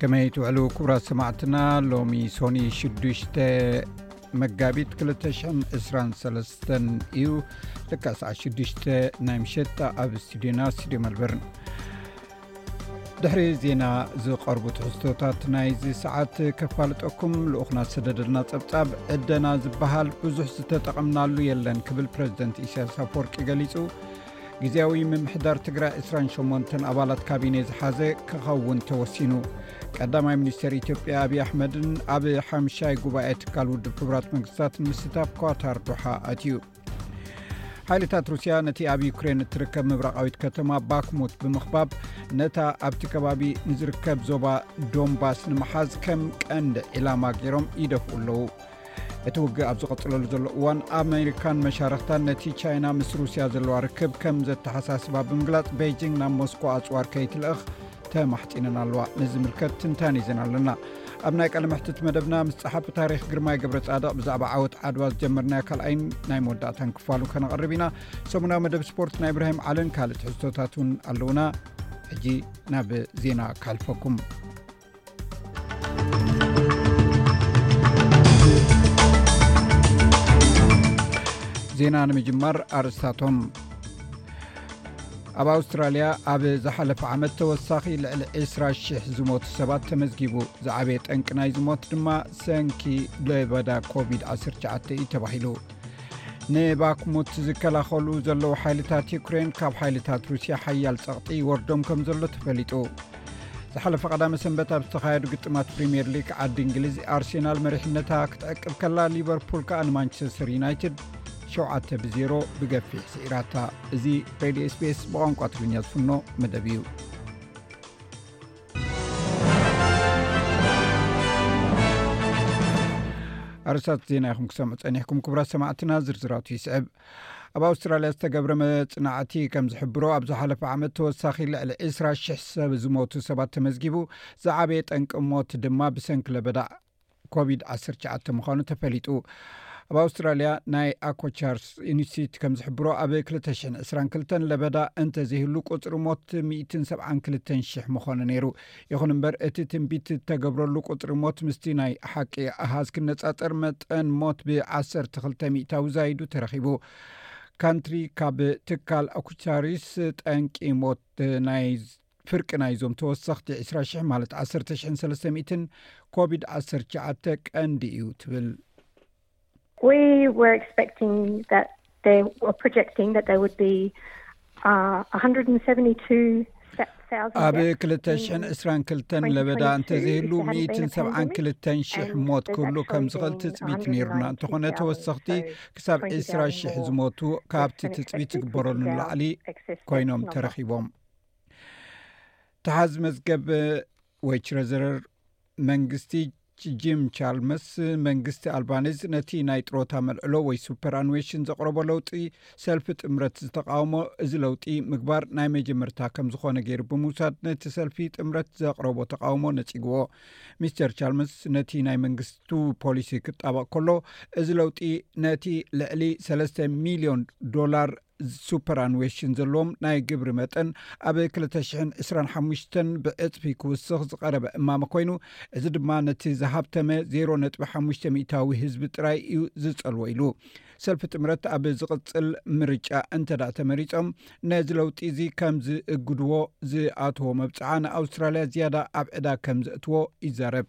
ከመይ ትውዕሉ ክቡራት ሰማዕትና ሎሚ ሶኒ 6ዱሽተ መጋቢት 223 እዩ ልካ ሰዓ 6ዱሽተ ናይ ምሸጣ ኣብ ስቱድዮና ስድዮ መልበርን ድሕሪ ዜና ዝቐርቡ ትሕዝቶታት ናይዚ ሰዓት ከፋልጠኩም ልኡኹና ዝሰደደልና ፀብፃብ ዕደና ዝበሃል ብዙሕ ዝተጠቐምናሉ የለን ክብል ፕረዚደንት ኢሳያስ ኣፖርቂ ገሊፁ ግዜያዊ ምምሕዳር ትግራይ 28 ኣባላት ካቢኔ ዝሓዘ ክኸውን ተወሲኑ ቀዳማይ ሚኒስትር ኢትዮጵያ ኣብዪ ኣሕመድን ኣብ ሓምሻይ ጉባኤ ትካል ውድብ ክብራት መንግስታት ንምስታፍ ኳታር ዶሓ ኣትዩ ሓይልታት ሩስያ ነቲ ኣብ ዩክሬን እትርከብ ምብራቃዊት ከተማ ባክሙት ብምኽባብ ነታ ኣብቲ ከባቢ ንዝርከብ ዞባ ዶንባስ ንምሓዝ ከም ቀንዲ ዒላማ ገይሮም ይደፍኡ ኣለዉ እቲ ውግእ ኣብ ዝቐፅለሉ ዘሎ እዋን ኣሜሪካን መሻርክታን ነቲ ቻይና ምስ ሩስያ ዘለዋ ርክብ ከም ዘተሓሳስባ ብምግላፅ ቤጂንግ ናብ ሞስኮ ኣፅዋር ከይትልእኽ ተማሕጢነን ኣለዋ ንዝምልከት ትንታን ይዘና ኣለና ኣብ ናይ ቀለ መሕትት መደብና ምስ ፀሓፊ ታሪክ ግርማይ ገብረ ፃድቅ ብዛዕባ ዓወት ዓድዋ ዝጀመርናዮ ካልኣይን ናይ መወዳእታን ክፋሉ ከነቕርብ ኢና ሰሙናዊ መደብ ስፖርት ናይ እብራሂም ዓልን ካልእ ትሕዝቶታት እውን ኣለውና ሕጂ ናብ ዜና ካልፈኩም ዜና ንምጅማር ኣርስታቶም ኣብ ኣውስትራልያ ኣብ ዝሓለፈ ዓመት ተወሳኺ ልዕሊ 20ራ00 ዝሞት ሰባት ተመዝጊቡ ዝዓበየ ጠንቂ ናይ ዝሞት ድማ ሰንኪ ለበዳ ኮቪድ-19 እዩ ተባሂሉ ንባክሙት ዝከላኸሉ ዘለዉ ሓይልታት ዩክሬን ካብ ሓይልታት ሩስያ ሓያል ፀቕጢ ይወርዶም ከም ዘሎ ተፈሊጡ ዝሓለፈ ቀዳመ ሰንበት ኣብ ዝተኻየዱ ግጥማት ፕሪምየር ሊግ ዓዲ እንግሊዝ ኣርሴናል መሪሕነታ ክትዕቅብ ከላ ሊቨርፑል ከኣ ንማንቸስተር ዩናይትድ 7 ብ0ሮ ብገፊሕ ስዒራታ እዚ ሬድዮ ስፔስ ብቋንቋ ትግርኛ ዝፍኖ መደብ እዩ ኣርስታት ዜና ይኹም ክሰምዑ ጸኒሕኩም ክቡራት ሰማዕትና ዝርዝራቱ ይስዕብ ኣብ ኣውስትራልያ ዝተገብረ መፅናዕቲ ከም ዝሕብሮ ኣብ ዝሓለፈ ዓመት ተወሳኺ ልዕሊ 2ስራ ሽሕ ሰብ ዝሞቱ ሰባት ተመዝጊቡ ዝዓበየ ጠንቂ ሞት ድማ ብሰንኪ ለበዳ ኮቪድ 19 ምዃኑ ተፈሊጡ ኣብ ኣውስትራልያ ናይ ኣኮቻርስ ኢንስቲትዩት ከም ዝሕብሮ ኣብ 222 ለበዳ እንተዘይህሉ ቁፅሪ ሞት 172 ሽሕ ምኾነ ነይሩ ይኹን እምበር እቲ ትንቢት ዝተገብረሉ ቁፅሪ ሞት ምስቲ ናይ ሓቂ ኣሃዝ ክነፃፀር መጠን ሞት ብዓሰርተ ክልተ ሚእታዊ ዛይዱ ተረኺቡ። ካንትሪ ካብ ትካል ኣኩቻሪስ ጠንቂ ሞት ናይ ፍርቂ ናይዞም ተወሰኽቲ ዕስራ ሽሕ ማለት ዓሰርተ ሽሕን ሰለስተ ሚእትን ኮቪድ ዓሰርተ ትሽዓተ ቀንዲ እዩ ትብል። ኣብ ክልተ ሽሕን ዕስራን ክልተን ለበዳ እንተዘይህሉ ሚትን ሰብዓን ክልተን ሽሕ ሞት ክህሉ ከም ዝኽእል ትፅቢት ነይሩና እንተኾነ ተወሰኽቲ ክሳብ ዕስራ ሽሕ ዝሞቱ ካብቲ ትፅቢት ዝግበረሉ ንላዕሊ ኮይኖም ተረኺቦም ተሓዝ መዝገብ ወይ ትረዘረር መንግስቲ ጂም ቻልመስ መንግስቲ ኣልባኔዝ ነቲ ናይ ጥሮታ መልዕሎ ወይ ሱፐርኣንዌሽን ዘቕረቦ ለውጢ ሰልፊ ጥምረት ዝተቃወሞ እዚ ለውጢ ምግባር ናይ መጀመርታ ከም ዝኾነ ገይሩ ብምውሳድ ነቲ ሰልፊ ጥምረት ዘቕረቦ ተቃውሞ ነጺግዎ ሚስተር ቻልመስ ነቲ ናይ መንግስቱ ፖሊሲ ክጣበቕ ከሎ እዚ ለውጢ ነቲ ልዕሊ ሰለስተ ሚልዮን ዶላር ሱፐራንዌሽን ዘለዎም ናይ ግብሪ መጠን ኣብ 225 ብዕፅፊ ክውስኽ ዝቐረበ እማመ ኮይኑ እዚ ድማ ነቲ ዝሃብተመ 0.5 ሚታዊ ህዝቢ ጥራይ እዩ ዝፀልዎ ኢሉ። ሰልፊ ጥምረት ኣብ ዝቕፅል ምርጫ እንተደኣ ተመሪፆም ነዚ ለውጢ እዚ ከም ዝእግድዎ ዝኣተዎ መብፅዓ ንኣውስትራልያ ዝያዳ ኣብ ዕዳ ከም ዘእትዎ ይዛረብ።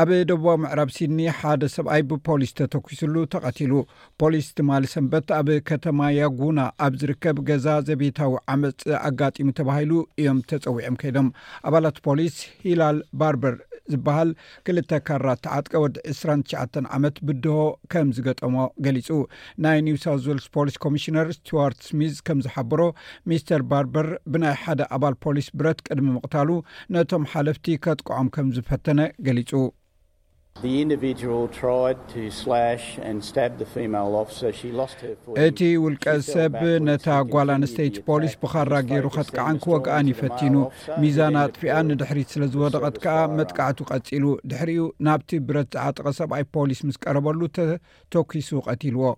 ኣብ ደቡባዊ ምዕራብ ሲድኒ ሓደ ሰብኣይ ብፖሊስ ተተኪስሉ ተቐቲሉ ፖሊስ ትማሊ ሰንበት ኣብ ከተማ ያጉና ኣብ ዝርከብ ገዛ ዘቤታዊ ዓመፅ ኣጋጢሙ ተባሂሉ እዮም ተፀዊዖም ከይዶም ኣባላት ፖሊስ ሂላል ባርበር ዝበሃል ክልተ ካራ ተዓጥቀ ወዲ 29 ዓመት ብድሆ ከም ዝገጠሞ ገሊፁ ናይ ኒው ሳውት ዌልስ ፖሊስ ኮሚሽነር ስቲዋርት ስሚዝ ከም ዝሓበሮ ሚስተር ባርበር ብናይ ሓደ ኣባል ፖሊስ ብረት ቅድሚ ምቕታሉ ነቶም ሓለፍቲ ከጥቅዖም ከም ዝፈተነ ገሊጹ እቲ ውልቀ ሰብ ነታ ጓል ኣንስተይቲ ፖሊስ ብኻራ ገይሩ ከጥቅዓን ክወግኣን ይፈቲኑ ሚዛን ኣጥፊኣ ንድሕሪት ስለ ዝወደቐት ከኣ መጥቃዕቱ ቀጺሉ ድሕሪኡ ናብቲ ብረት ዝዓጠቐ ሰብኣይ ፖሊስ ምስ ቀረበሉ ተኲሱ ቀቲልዎ።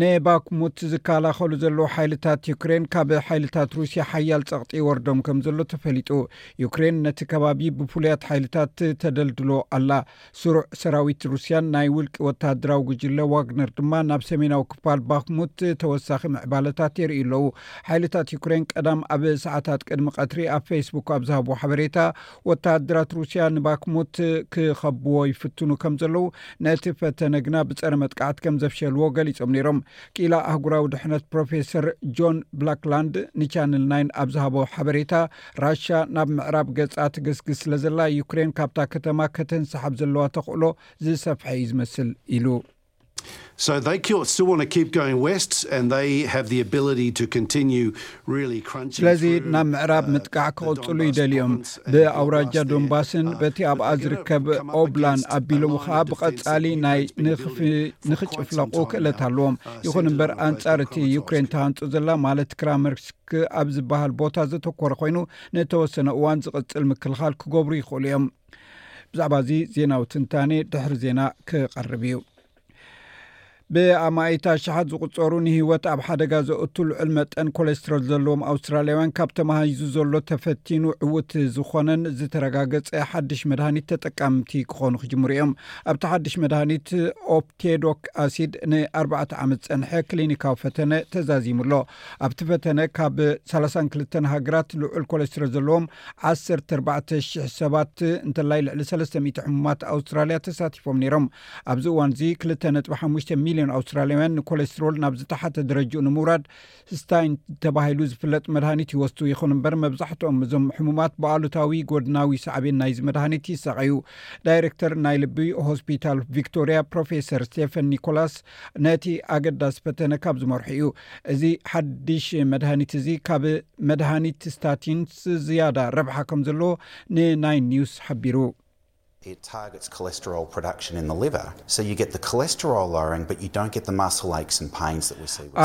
ንባክሙት ዝከላኸሉ ዘለዉ ሓይልታት ዩክሬን ካብ ሓይልታት ሩስያ ሓያል ጸቕጢ ይወርዶም ከም ዘሎ ተፈሊጡ ዩክሬን ነቲ ከባቢ ብፍሉያት ሓይልታት ተደልድሎ ኣላ ስሩዕ ሰራዊት ሩስያን ናይ ውልቂ ወተሃደራዊ ጉጅለ ዋግነር ድማ ናብ ሰሜናዊ ክፋል ባክሙት ተወሳኺ ምዕባለታት የርእዩ ኣለዉ ሓይልታት ዩክሬን ቀዳም ኣብ ሰዓታት ቅድሚ ቀትሪ ኣብ ፌስቡክ ኣብ ዝሃቦ ሓበሬታ ወተሃደራት ሩስያ ንባክሙት ክኸብዎ ይፍትኑ ከም ዘለዉ ነቲ ፈተነ ግና ብጸረ መጥቃዕቲ ከም ዘፍሸልዎ ገሊጾም ነይሮም ክኢላ ኣህጉራዊ ድሕነት ፕሮፌሰር ጆን ብላክላንድ ንቻነል ናይን ኣብ ዝሃቦ ሓበሬታ ራሻ ናብ ምዕራብ ገጻ ትግስግስ ስለ ዘላ ዩክሬን ካብታ ከተማ ከተንሰሓብ ዘለዋ ተኽእሎ ዝሰፍሐ እዩ ዝመስል ኢሉ ስለዚ ናብ ምዕራብ ምጥቃዕ ክቕጽሉ ይደልዩ እዮም። ብኣውራጃ ዶንባስን በቲ ኣብኣ ዝርከብ ኦብላን ኣቢሎም ኸኣ ብቐጻሊ ናይ ንኽጭፍለቑ ክእለት ኣለዎም። ይኹን እምበር ኣንጻር እቲ ዩክሬን ተሃንጹ ዘላ ማለት ክራመርስክ ኣብ ዝበሃል ቦታ ዘተኮረ ኮይኑ ንተወሰነ እዋን ዝቕጽል ምክልኻል ክገብሩ ይኽእሉ እዮም። ብዛዕባ እዚ ዜናዊ ትንታኔ ድሕሪ ዜና ክቐርብ እዩ ብኣማይታ ሸሓት ዝቁፀሩ ንሂወት ኣብ ሓደጋ ዘእቱ ልዑል መጠን ኮሌስትሮል ዘለዎም ኣውስትራልያውያን ካብ ተመሃይዙ ዘሎ ተፈቲኑ ዕውት ዝኾነን ዝተረጋገፀ ሓድሽ መድሃኒት ተጠቃምቲ ክኾኑ ክጅምሩ እዮም ኣብቲ ሓድሽ መድሃኒት ኦፕቴዶክ ኣሲድ ንኣርባዕተ ዓመት ፀንሐ ክሊኒካዊ ፈተነ ተዛዚሙ ኣሎ ኣብቲ ፈተነ ካብ 32 ሃገራት ልዑል ኮሌስትሮል ዘለዎም ዓሰርተ ኣርባዕተ ሽሕ ሰባት እንተላይ ልዕሊ ሰለስተ ሚእቲ ሕሙማት ኣውስትራልያ ተሳቲፎም ነይሮም። ኣብዚ እዋንዚ ክልተ ነጥቢ ሓሙሽተ ሚልዮን ኣውስትራልያውያን ንኮሌስትሮል ናብ ዝተሓተ ደረጅኡ ንምውራድ ስታይን ተባሂሉ ዝፍለጥ መድሃኒት ይወስዱ። ይኹን እምበር መብዛሕትኦም እዞም ሕሙማት ብኣሉታዊ ጎድናዊ ሳዕቤን ናይዚ መድሃኒት ይሳቐዩ። ዳይሬክተር ናይ ልቢ ሆስፒታል ቪክቶርያ ፕሮፌሰር ስቴፈን ኒኮላስ ነቲ ኣገዳሲ ፈተነ ካብ ዝመርሑ እዩ። እዚ ሓድሽ መድሃኒት እዚ ካብ መድሃኒት ስታቲንስ ዝያዳ ረብሓ ከም ዘለዎ ንናይን ኒውስ ሓቢሩ።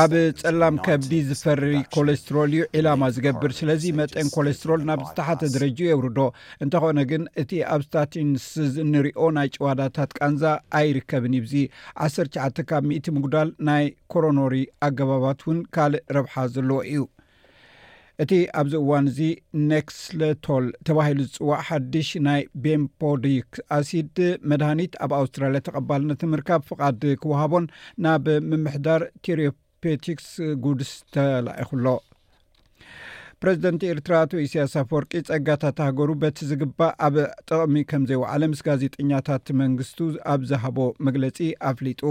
ኣብ ጸላም ከብዲ ዝፈሪ ኮሌስትሮል እዩ ዒላማ ዝገብር ስለዚ መጠን ኮሌስትሮል ናብ ዝተሓተ ደረጅኡ የውርዶ እንተኾነ ግን እቲ ኣብ ስታቲንስ እንሪኦ ናይ ጭዋዳታት ቃንዛ ኣይርከብን ይብዚ ዓሰርተ ትሽዓተ ካብ ሚእቲ ምጉዳል ናይ ኮሮኖሪ ኣገባባት እውን ካልእ ረብሓ ዘለዎ እዩ። እቲ ኣብዚ እዋን እዚ ኔክስለቶል ተባሂሉ ዝፅዋዕ ሓድሽ ናይ ቤምፖዲክ ኣሲድ መድሃኒት ኣብ ኣውስትራልያ ተቐባልነት ንምርካብ ፍቓድ ክወሃቦን ናብ ምምሕዳር ቴሪዮ ፔቲክስ ጉድስ ተላኢኹሎ ፕረዚደንት ኤርትራ ኣቶ ኢስያስ ኣፈወርቂ ጸጋታት ሃገሩ በቲ ዝግባእ ኣብ ጥቕሚ ከም ዘይወዓለ ምስ ጋዜጠኛታት መንግስቱ ኣብ ዝሃቦ መግለጺ ኣፍሊጡ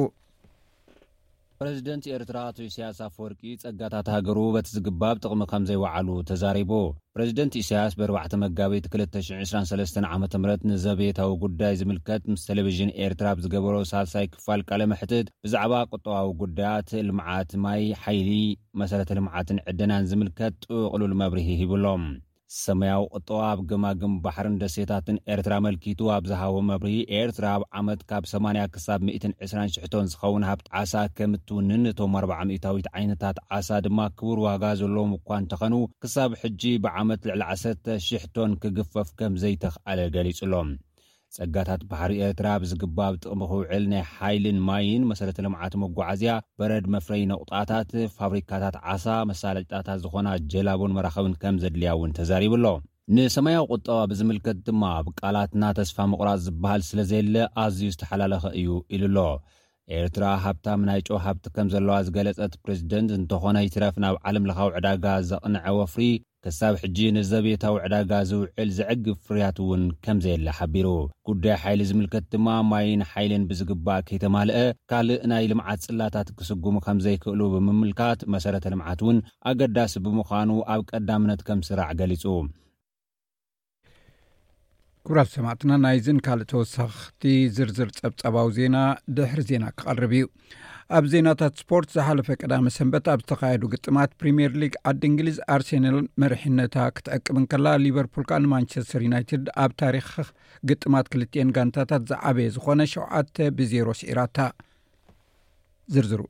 ፕረዚደንት ኤርትራ ኣቶ ኢስያስ ኣፈወርቂ ጸጋታት ሃገሩ በቲ ዝግባብ ጥቕሚ ከም ዘይወዓሉ ተዛሪቡ ፕረዚደንት ኢሳያስ በርባዕተ መጋቢት ክልተ ሽሕ ዕስራን ሰለስተን ዓመተ ምህረት ንዘቤታዊ ጉዳይ ዝምልከት ምስ ተለቪዥን ኤርትራ ኣብ ዝገበሮ ሳልሳይ ክፋል ቃለ መሕትት ብዛዕባ ቁጠባዊ ጉዳያት፣ ልምዓት ማይ፣ ሓይሊ፣ መሰረተ ልምዓትን ዕደናን ዝምልከት ጥቕሉል መብርሂ ሂቡ ኣሎ። ሰማያዊ ቁጠባ ኣብ ገማግም ባሕርን ደሴታትን ኤርትራ ኣመልኪቱ ኣብ ዝሃቦ መብርሂ፣ ኤርትራ ኣብ ዓመት ካብ ሰማንያ ክሳብ ሚእትን ዕስራን ሽሕ ቶን ዝኸውን ሃብቲ ዓሳ ከም እትውንን እቶም ኣርብዓ ሚእታዊት ዓይነታት ዓሳ ድማ ክቡር ዋጋ ዘለዎም እኳ እንተኸኑ ክሳብ ሕጂ ብዓመት ልዕሊ ዓሰርተ ሽሕ ቶን ክግፈፍ ከም ዘይተኽኣለ ገሊጹ'ሎ። ጸጋታት ባሕሪ ኤርትራ ብዝግባብ ጥቕሚ ክውዕል ናይ ሓይልን ማይን፣ መሰረተ ልምዓት መጓዓዝያ፣ በረድ መፍረዪ ነቑጣታት፣ ፋብሪካታት ዓሳ፣ መሳለጥያታት ዝኾና ጀላቡን መራኽብን ከም ዘድልያ እውን ተዛሪቡ'ሎ። ንሰማያዊ ቁጠባ ብዝምልከት ድማ ኣብ ቃላትና ተስፋ ምቑራጽ ዝበሃል ስለ ዘየለ ኣዝዩ ዝተሓላለኸ እዩ ኢሉ'ሎ። ኤርትራ ሃብታም ናይ ጨው ሃብቲ ከም ዘለዋ ዝገለጸት ፕረዚደንት፣ እንተኾነ ይትረፍ ናብ ዓለምለኻዊ ዕዳጋ ዘቕነዐ ወፍሪ፣ ክሳብ ሕጂ ንዘቤታዊ ዕዳጋ ዝውዕል ዘዕግብ ፍርያት እውን ከም ዘየለ ሓቢሩ። ጉዳይ ሓይሊ ዝምልከት ድማ ማይን ሓይልን ብዝግባእ ከይተማልኣ ካልእ ናይ ልምዓት ጽላታት ክስጉሙ ከም ዘይክእሉ ብምምልካት፣ መሰረተ ልምዓት እውን ኣገዳሲ ብምዃኑ ኣብ ቀዳምነት ከምስራዕ ገሊጹ። ክብራት ሰማዕትና ናይዝን ካልእ ተወሳኽቲ ዝርዝር ጸብጻባዊ ዜና ድሕሪ ዜና ክቐርብ እዩ። ኣብ ዜናታት ስፖርት ዝሓለፈ ቀዳመ ሰንበት ኣብ ዝተኻየዱ ግጥማት ፕሪምየር ሊግ ዓዲ እንግሊዝ ኣርሴነል መርሒነታ ክትዕቅብ እንከላ ሊቨርፑል ከኣ ንማንቸስተር ዩናይትድ ኣብ ታሪክ ግጥማት ክልትኤን ጋንታታት ዝዓበየ ዝኾነ ሸውዓተ ብዜሮ ስዒራታ ዝርዝሩ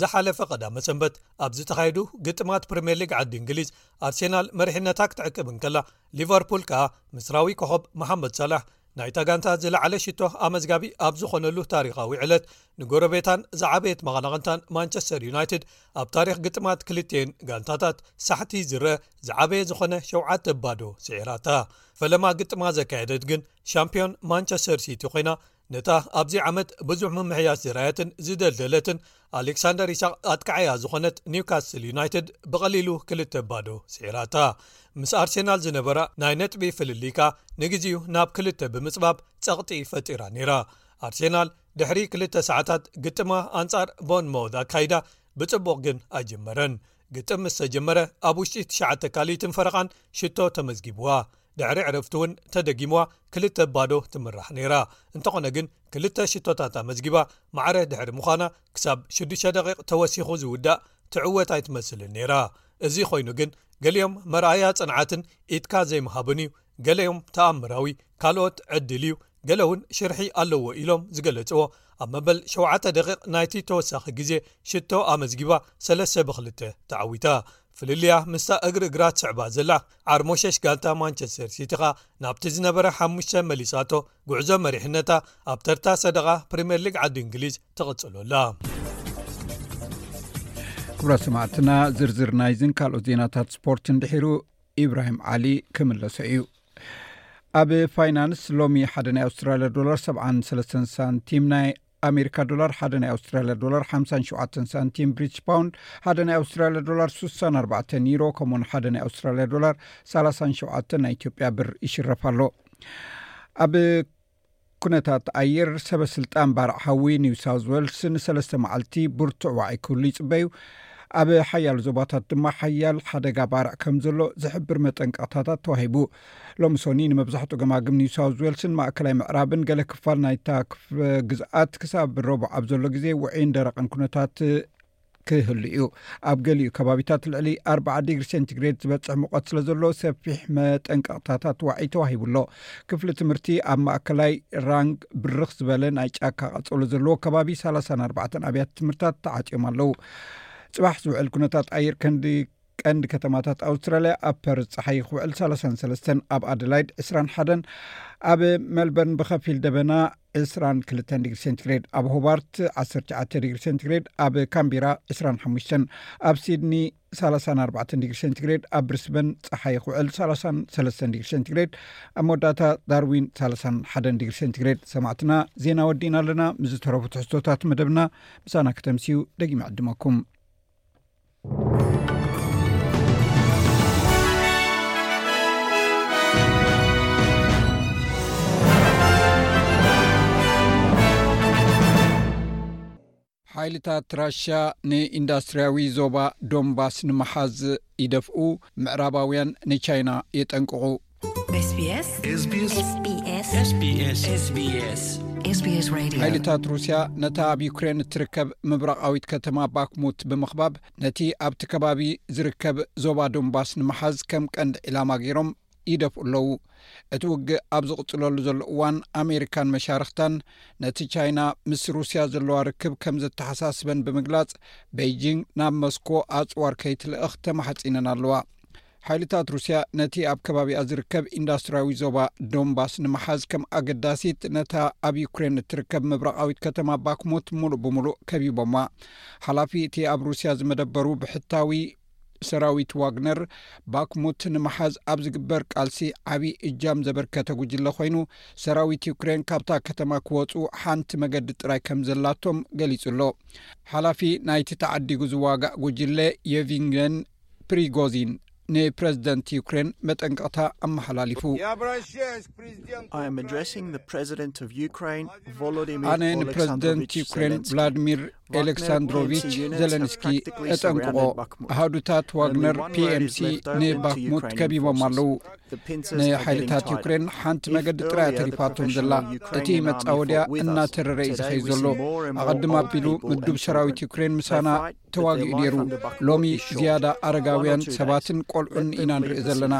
ዝሓለፈ ቀዳመ ሰንበት ኣብ ዝተኻየዱ ግጥማት ፕሪምየር ሊግ ዓዲ እንግሊዝ ኣርሴናል መሪሕነታ ክትዕቅብ እንከላ ሊቨርፑል ከኣ ምስራዊ ኮኸብ መሓመድ ሳላሕ ናይ ታጋንታ ዝለዓለ ሽቶ ኣመዝጋቢ ኣብ ዝኾነሉ ታሪኻዊ ዕለት ንጎረቤታን ዝዓበየት መቐናቕንታን ማንቸስተር ዩናይትድ ኣብ ታሪክ ግጥማት ክልትን ጋንታታት ሳሕቲ ዝረአ ዝዓበየ ዝኾነ ሸውዓተ ባዶ ስዒራታ ፈለማ ግጥማ ዘካየደት ግን ሻምፕዮን ማንቸስተር ሲቲ ኮይና ነታ ኣብዚ ዓመት ብዙሕ ምምሕያሽ ዝረኣየትን ዝደልደለትን ኣሌክሳንደር ይሳቅ ኣጥቃዓያ ዝኾነት ኒውካስትል ዩናይትድ ብቐሊሉ ክልተ ባዶ ስዒራታ ምስ ኣርሴናል ዝነበራ ናይ ነጥቢ ፍልልይካ ንግዜኡ ናብ ክልተ ብምጽባብ ጸቕጢ ፈጢራ ነይራ ኣርሴናል ድሕሪ ክልተ ሰዓታት ግጥማ ኣንጻር ቦን ሞውት ኣካይዳ ብጽቡቕ ግን ኣይጀመረን ግጥም ምስ ተጀመረ ኣብ ውሽጢ ትሽዓተ ካልኢትን ፈረቓን ሽቶ ተመዝጊብዋ ድሕሪ ዕረፍቲ እውን ተደጊምዋ ክልተ ባዶ ትምራሕ ነይራ እንተኾነ ግን ክልተ ሽቶታት ኣመዝጊባ ማዕረ ድሕሪ ምዃና ክሳብ ሽዱሽተ ደቂቕ ተወሲኹ ዝውዳእ ትዕወት ኣይትመስልን ነይራ እዚ ኮይኑ ግን ገሊኦም መርኣያ ፅንዓትን ኢድካ ዘይምሃብን እዩ ገለዮም ተኣምራዊ ካልኦት ዕድል እዩ ገለ ውን ሽርሒ ኣለዎ ኢሎም ዝገለጽዎ ኣብ መበል ሸውዓተ ደቒቕ ናይቲ ተወሳኺ ግዜ ሽቶ ኣመዝጊባ ሰለስተ ብክልተ ተዓዊታ ፍልልያ ምስታ እግሪ እግራ ትስዕባ ዘላ ዓርሞሸሽ ጋንታ ማንቸስተር ሲቲ ኸኣ ናብቲ ዝነበረ ሓሙሽተ መሊሳቶ ጉዕዞ መሪሕነታ ኣብ ተርታ ሰደቓ ፕሪምየር ሊግ ዓዲ እንግሊዝ ትቕጽሎ ኣላ ክብራ ሰማዕትና ዝርዝር ናይዝን ካልኦት ዜናታት ስፖርት ንድሒሩ ኢብራሂም ዓሊ ክምለሶ እዩ ኣብ ፋይናንስ ሎሚ ሓደ ናይ ኣውስትራልያ ዶላር ሰብዓን ሰለስተን ሳንቲም ናይ ኣሜሪካ ዶላር ሓደ ናይ ኣውስትራልያ ዶላር ሓምሳን ሸውዓተን ሳንቲም ብሪትሽ ፓውንድ ሓደ ናይ ኣውስትራልያ ዶላር ሱሳን ኣርባዕተን ኒሮ ከምኡውን ሓደ ናይ ኣውስትራልያ ዶላር ሳላሳን ሸውዓተን ናይ ኢትዮጵያ ብር ይሽረፍ ኣሎ ኣብ ኩነታት ኣየር ሰበ ስልጣን ባርዕ ሓዊ ኒው ሳውዝ ወልስ ንሰለስተ መዓልቲ ብርቱዕ ዋዒ ክህሉ ይፅበዩ ኣብ ሓያሉ ዞባታት ድማ ሓያል ሓደጋ ባርዕ ከም ዘሎ ዝሕብር መጠንቀቕታታት ተዋሂቡ ሎሚ ሶኒ ንመብዛሕትኡ ገማግም ኒው ሳውዝ ወልስን ማእከላይ ምዕራብን ገለ ክፋል ናይታ ክፍ ግዝኣት ክሳብ ረቡዕ ኣብ ዘሎ ግዜ ውዒን ደረቕን ኩነታት ክህሉ እዩ ኣብ ገሊኡ ከባቢታት ልዕሊ ኣርዓ ዲግሪ ሴንቲግሬድ ዝበፅሕ ምቆት ስለ ዘሎ ሰፊሕ መጠንቀቕታታት ዋዒ ተዋሂቡ ኣሎ ክፍሊ ትምህርቲ ኣብ ማእከላይ ራንግ ብርኽ ዝበለ ናይ ጫካ ቐፀሎ ዘለዎ ከባቢ 34 ኣብያት ትምህርታት ተዓፅዮም ኣለው ፅባሕ ዝውዕል ኩነታት ኣየር ከንዲ ቀንዲ ከተማታት ኣውስትራልያ ኣብ ፐርዝ ፀሓይ ክውዕል ሰላሳን ሰለስተን ኣብ ኣደላይድ ዕስራን ሓደን ኣብ ሜልበርን ብከፊል ደበና ዕስራን ክልተን ዲግሪ ሴንቲግሬድ ኣብ ሆባርት ዓሰር ትሽዓተ ዲግሪ ሴንቲግሬድ ኣብ ካምቢራ ዕስራን ሓሙሽተን ኣብ ሲድኒ ሰላሳን ኣርባዕተን ዲግሪ ሴንቲግሬድ ኣብ ብሪስበን ፀሓይ ክውዕል ሰላሳን ሰለስተን ዲግሪ ሴንቲግሬድ ኣብ መወዳእታ ዳርዊን ሰላሳን ሓደን ዲግሪ ሴንቲግሬድ ሰማዕትና ዜና ወዲእና ኣለና ምስ ዝተረፉ ትሕዝቶታት መደብና ምሳና ክተምስዩ ደጊመ ዕድመኩም ሓይልታት ራሽያ ንኢንዳስትርያዊ ዞባ ዶንባስ ንምሓዝ ይደፍኡ፣ ምዕራባውያን ንቻይና የጠንቅቑ። ሓይልታት ሩስያ ነታ ኣብ ዩክሬን እትርከብ ምብራቓዊት ከተማ ባክሙት ብምኽባብ ነቲ ኣብቲ ከባቢ ዝርከብ ዞባ ዶንባስ ንምሓዝ ከም ቀንዲ ዒላማ ገይሮም ይደፍኡ ኣለዉ እቲ ውግእ ኣብ ዝቕፅለሉ ዘሎ እዋን ኣሜሪካን መሻርክታን ነቲ ቻይና ምስ ሩስያ ዘለዋ ርክብ ከም ዘተሓሳስበን ብምግላፅ በይጂንግ ናብ መስኮ ኣፅዋር ከይትልእኽ ተማሓፂነን ኣለዋ ሓይልታት ሩስያ ነቲ ኣብ ከባቢኣ ዝርከብ ኢንዳስትርያዊ ዞባ ዶንባስ ንምሓዝ ከም ኣገዳሲት ነታ ኣብ ዩክሬን እትርከብ ምብራቓዊት ከተማ ባክሞት ሙሉእ ብምሉእ ከቢቦማ ሓላፊ እቲ ኣብ ሩስያ ዝመደበሩ ብሕታዊ ሰራዊት ዋግነር ባክሙት ንምሓዝ ኣብ ዝግበር ቃልሲ ዓብዪ እጃም ዘበርከተ ጉጅለ ኮይኑ ሰራዊት ዩክሬን ካብታ ከተማ ክወፁ ሓንቲ መገዲ ጥራይ ከም ዘላቶም ገሊጹ ኣሎ ሓላፊ ናይቲ ተዓዲጉ ዝዋጋእ ጉጅለ የቪንገን ፕሪጎዚን ንፕረዚደንት ዩክሬን መጠንቀቕታ ኣመሓላሊፉ። ኣነ ንፕረዚደንት ዩክሬን ቭላድሚር ኤሌክሳንድሮቪች ዘለንስኪ እጠንቅቖ፣ ኣሃዱታት ዋግነር ፒኤምሲ ንባክሙት ከቢቦም ኣለዉ። ንሓይልታት ዩክሬን ሓንቲ መገዲ ጥራያ ተሪፋቶም ዘላ እቲ መጻወድያ እናተረረዩ ዝኸዩ ዘሎ ኣቐድም ኣቢሉ ምዱብ ሰራዊት ዩክሬን ምሳና ተዋጊኡ ነይሩ ሎሚ ዝያዳ ኣረጋውያን ሰባትን ቆልዑን ኢና ንርኢ ዘለና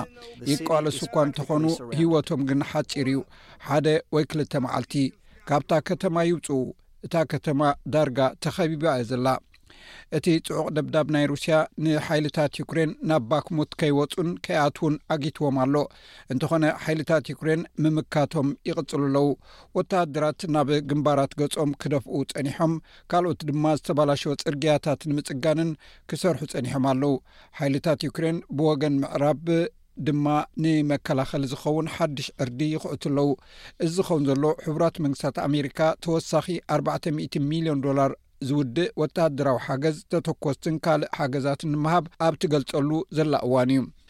ይቃለሱ እኳ እንተኾኑ ሂወቶም ግን ሓፂር እዩ ሓደ ወይ ክልተ መዓልቲ ካብታ ከተማ ይውፅኡ እታ ከተማ ዳርጋ ተኸቢባ እያ ዘላ እቲ ፅዑቕ ደብዳብ ናይ ሩስያ ንሓይልታት ዩክሬን ናብ ባክሙት ከይወፁን ከይኣትውን ኣጊትዎም ኣሎ እንተኾነ ሓይልታት ዩክሬን ምምካቶም ይቕፅሉ ኣለዉ ወተሃደራት ናብ ግንባራት ገፆም ክደፍኡ ፀኒሖም ካልኦት ድማ ዝተባላሸወ ጽርግያታት ንምጽጋንን ክሰርሑ ጸኒሖም ኣለዉ። ሓይልታት ዩክሬን ብወገን ምዕራብ ድማ ንመከላኸሊ ዝኸውን ሓድሽ ዕርዲ ይኹዕቱ ኣለዉ። እዚ ዝኸውን ዘሎ ሕቡራት መንግስታት ኣሜሪካ ተወሳኺ ኣርባዕተ ሚእቲ ሚልዮን ዶላር ዝውድእ ወተሃደራዊ ሓገዝ፣ ተተኮስትን ካልእ ሓገዛትን ንምሃብ ኣብ ትገልጸሉ ዘላ እዋን እዩ።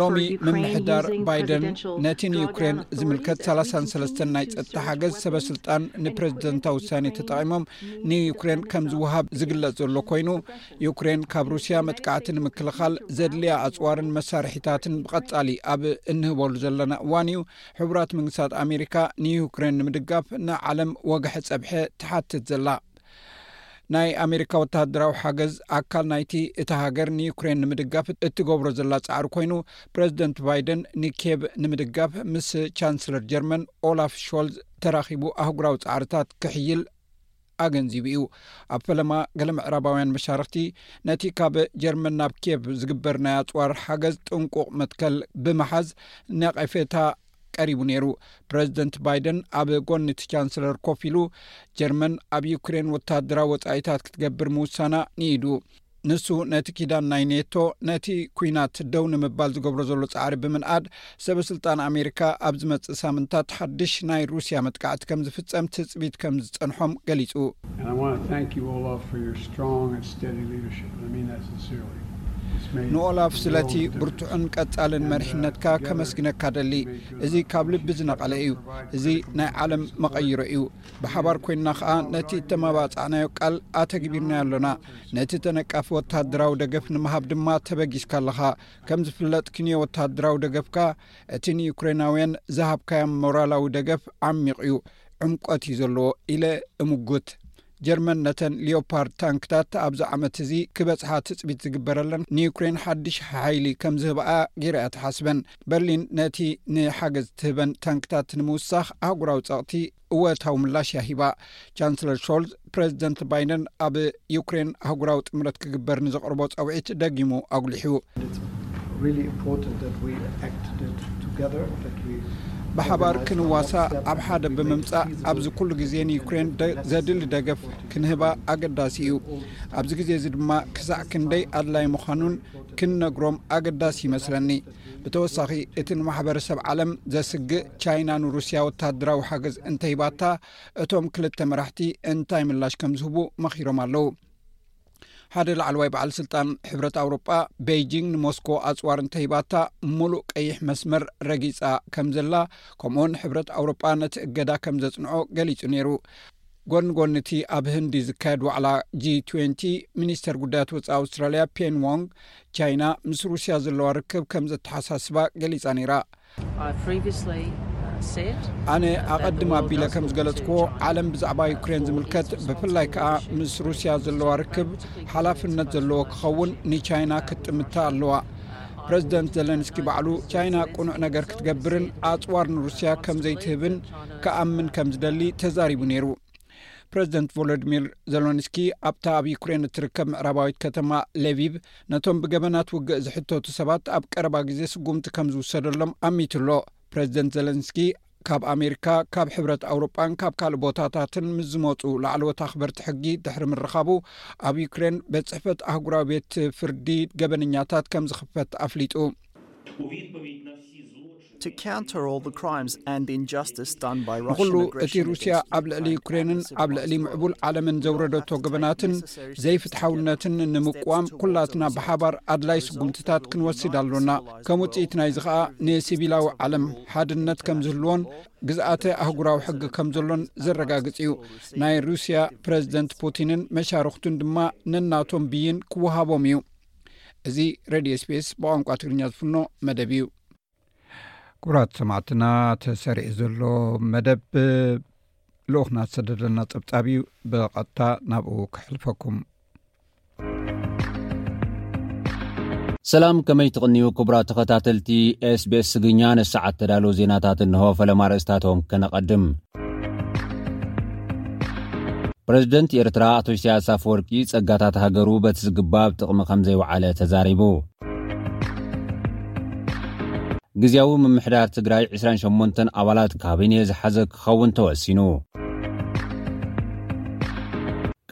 ሎሚ ምምሕዳር ባይደን ነቲ ንዩክሬን ዝምልከት ሰላሳን ሰለስተን ናይ ፀጥታ ሓገዝ ሰበ ስልጣን ንፕረዚደንታዊ ውሳኔ ተጠቒሞም ንዩክሬን ከም ዝውሃብ ዝግለፅ ዘሎ ኮይኑ ዩክሬን ካብ ሩስያ መጥቃዕቲ ንምክልኻል ዘድልያ ኣፅዋርን መሳርሒታትን ብቐፃሊ ኣብ እንህበሉ ዘለና እዋን እዩ ሕቡራት መንግስታት ኣሜሪካ ንዩክሬን ንምድጋፍ ንዓለም ወግሐ ፀብሐ ትሓትት ዘላ ናይ ኣሜሪካ ወተሃደራዊ ሓገዝ ኣካል ናይቲ እታ ሃገር ንዩክሬን ንምድጋፍ እትገብሮ ዘላ ፃዕሪ ኮይኑ ፕረዚደንት ባይደን ንኬብ ንምድጋፍ ምስ ቻንስለር ጀርመን ኦላፍ ሾልዝ ተራኺቡ ኣህጉራዊ ፃዕርታት ክሕይል ኣገንዚቡ እዩ ኣብ ፈለማ ገለ ምዕራባውያን መሻርክቲ ነቲ ካብ ጀርመን ናብ ኬብ ዝግበር ናይ ኣፅዋር ሓገዝ ጥንቁቕ መትከል ብምሓዝ ነቐፌታ ቀሪቡ ነይሩ። ፕረዚደንት ባይደን ኣብ ጎኒ እቲ ቻንስለር ኮፍ ኢሉ፣ ጀርመን ኣብ ዩክሬን ወተሃደራዊ ወጻኢታት ክትገብር ምውሳና ንኢዱ። ንሱ ነቲ ኪዳን ናይ ኔቶ ነቲ ኲናት ደው ንምባል ዝገብሮ ዘሎ ጻዕሪ ብምንኣድ፣ ሰበ ስልጣን ኣሜሪካ ኣብ ዝመጽእ ሳምንታት ሓድሽ ናይ ሩስያ መጥቃዕቲ ከም ዝፍጸም ትጽቢት ከም ዝጸንሖም ገሊጹ። ንኦላፍ ስለቲ ብርቱዕን ቀጻልን መሪሕነትካ ከመስግነካ ደሊ። እዚ ካብ ልቢ ዝነቐለ እዩ። እዚ ናይ ዓለም መቐይሮ እዩ። ብሓባር ኮይንና ከኣ ነቲ እተመባጻዕናዮ ቃል ኣተግቢርናዮ ኣሎና። ነቲ ተነቃፊ ወተሃደራዊ ደገፍ ንምሃብ ድማ ተበጊስካ ኣለኻ። ከም ዝፍለጥ ክንዮ ወተሃደራዊ ደገፍካ እቲ ንዩክሬናውያን ዝሃብካዮም ሞራላዊ ደገፍ ዓሚቕ እዩ። ዕምቆት እዩ ዘለዎ ኢለ እምጉት። ጀርመን ነተን ሊዮፓርድ ታንክታት ኣብዚ ዓመት እዚ ክበጽሓ ትጽቢት ዝግበረለን ንዩክሬን ሓድሽ ሓይሊ ከም ዝህባኣ ገይራ እያ ትሓስበን። በርሊን ነቲ ንሓገዝ እትህበን ታንክታት ንምውሳኽ ኣህጉራዊ ጸቕቲ እወታዊ ምላሽ እያ ሂባ። ቻንስለር ሾልዝ ፕረዚደንት ባይደን ኣብ ዩክሬን ኣህጉራዊ ጥምረት ክግበር ንዘቕርቦ ጸውዒት ደጊሙ ኣጉሊሑ። ብሓባር ክንዋሳእ ኣብ ሓደ ብምምጻእ ኣብዚ ኩሉ ግዜ ንዩክሬን ዘድሊ ደገፍ ክንህባ ኣገዳሲ እዩ። ኣብዚ ግዜ እዚ ድማ ክሳዕ ክንደይ ኣድላይ ምዃኑን ክንነግሮም ኣገዳሲ ይመስለኒ። ብተወሳኺ እቲ ንማሕበረሰብ ዓለም ዘስግእ ቻይና ንሩስያ ወተሃደራዊ ሓገዝ እንተሂባታ እቶም ክልተ መራሕቲ እንታይ ምላሽ ከም ዝህቡ መኺሮም ኣለዉ። ሓደ ላዕለዋይ በዓል ስልጣን ሕብረት ኣውሮጳ ቤይጂንግ ንሞስኮ ኣፅዋር እንተሂባታ ሙሉእ ቀይሕ መስመር ረጊፃ ከም ዘላ ከምኡውን ሕብረት ኣውሮጳ ነቲ እገዳ ከም ዘፅንዖ ገሊፁ ነይሩ ጎኒ ጎኒ እቲ ኣብ ህንዲ ዝካየድ ዋዕላ ጂ 20 ሚኒስተር ጉዳያት ወፃኢ ኣውስትራልያ ፔን ዎንግ ቻይና ምስ ሩስያ ዘለዋ ርክብ ከም ዘተሓሳስባ ገሊፃ ነይራ ኣነ ኣቐድም ኣቢለ ከም ዝገለጽክዎ ዓለም ብዛዕባ ዩክሬን ዝምልከት ብፍላይ ከኣ ምስ ሩስያ ዘለዋ ርክብ ሓላፍነት ዘለዎ ክኸውን ንቻይና ክትጥምታ ኣለዋ ፕረዚደንት ዘለንስኪ ባዕሉ ቻይና ቅኑዕ ነገር ክትገብርን ኣጽዋር ንሩስያ ከም ዘይትህብን ክኣምን ከም ዝደሊ ተዛሪቡ ነይሩ ፕረዚደንት ቮሎድሚር ዘሎንስኪ ኣብታ ኣብ ዩክሬን እትርከብ ምዕራባዊት ከተማ ሌቪቭ ነቶም ብገበናት ውግእ ዝሕተቱ ሰባት ኣብ ቀረባ ግዜ ስጉምቲ ከም ዝውሰደሎም ኣሚቱ ኣሎ ፕረዚደንት ዘለንስኪ ካብ ኣሜሪካ ካብ ሕብረት ኣውሮጳን ካብ ካልእ ቦታታትን ምስ ዝመፁ ላዕለዎት ኣኽበርቲ ሕጊ ድሕሪ ምርኻቡ ኣብ ዩክሬን ቤት ፅሕፈት ኣህጉራዊ ቤት ፍርዲ ገበነኛታት ከም ዝኽፈት ኣፍሊጡ ንዅሉ እቲ ሩስያ ኣብ ልዕሊ ዩክሬንን ኣብ ልዕሊ ምዕቡል ዓለምን ዘውረደቶ ገበናትን ዘይፍትሓውነትን ንምቅዋም ኵላትና ብሓባር ኣድላይ ስጕምትታት ክንወስድ ኣሎና። ከም ውጽኢት ናይዚ ኸኣ ንሲቪላዊ ዓለም ሓድነት ከም ዝህልዎን ግዝኣተ ኣህጕራዊ ሕጊ ከም ዘሎን ዘረጋግጽ እዩ። ናይ ሩስያ ፕረዚደንት ፑቲንን መሻርኽቱን ድማ ነናቶም ብይን ክወሃቦም እዩ። እዚ ሬድዮ ስፔስ ብቛንቋ ትግርኛ ዝፍኖ መደብ እዩ። ኩብራት ሰማዕትና ተሰሪዒ ዘሎ መደብ ልኡክና ዝሰደደና ፀብፃብ እዩ ብቐጥታ ናብኡ ክሕልፈኩም ሰላም ከመይ ትቕንዩ ኩቡራ ተኸታተልቲ ስቤስ ስግኛ ንሰዓት ተዳሎ ዜናታት እንሆ ፈለማ ርእስታቶም ከነቐድም ፕረዚደንት ኤርትራ ኣቶ ኢሳያሳፍ ወርቂ ጸጋታት ሃገሩ በቲ ዝግባብ ጥቕሚ ከም ዘይውዓለ ተዛሪቡ ግዝያዊ ምምሕዳር ትግራይ ዕስራን ሸሞንተን ኣባላት ካቢኔ ዝሓዘ ክኸውን ተወሲኑ።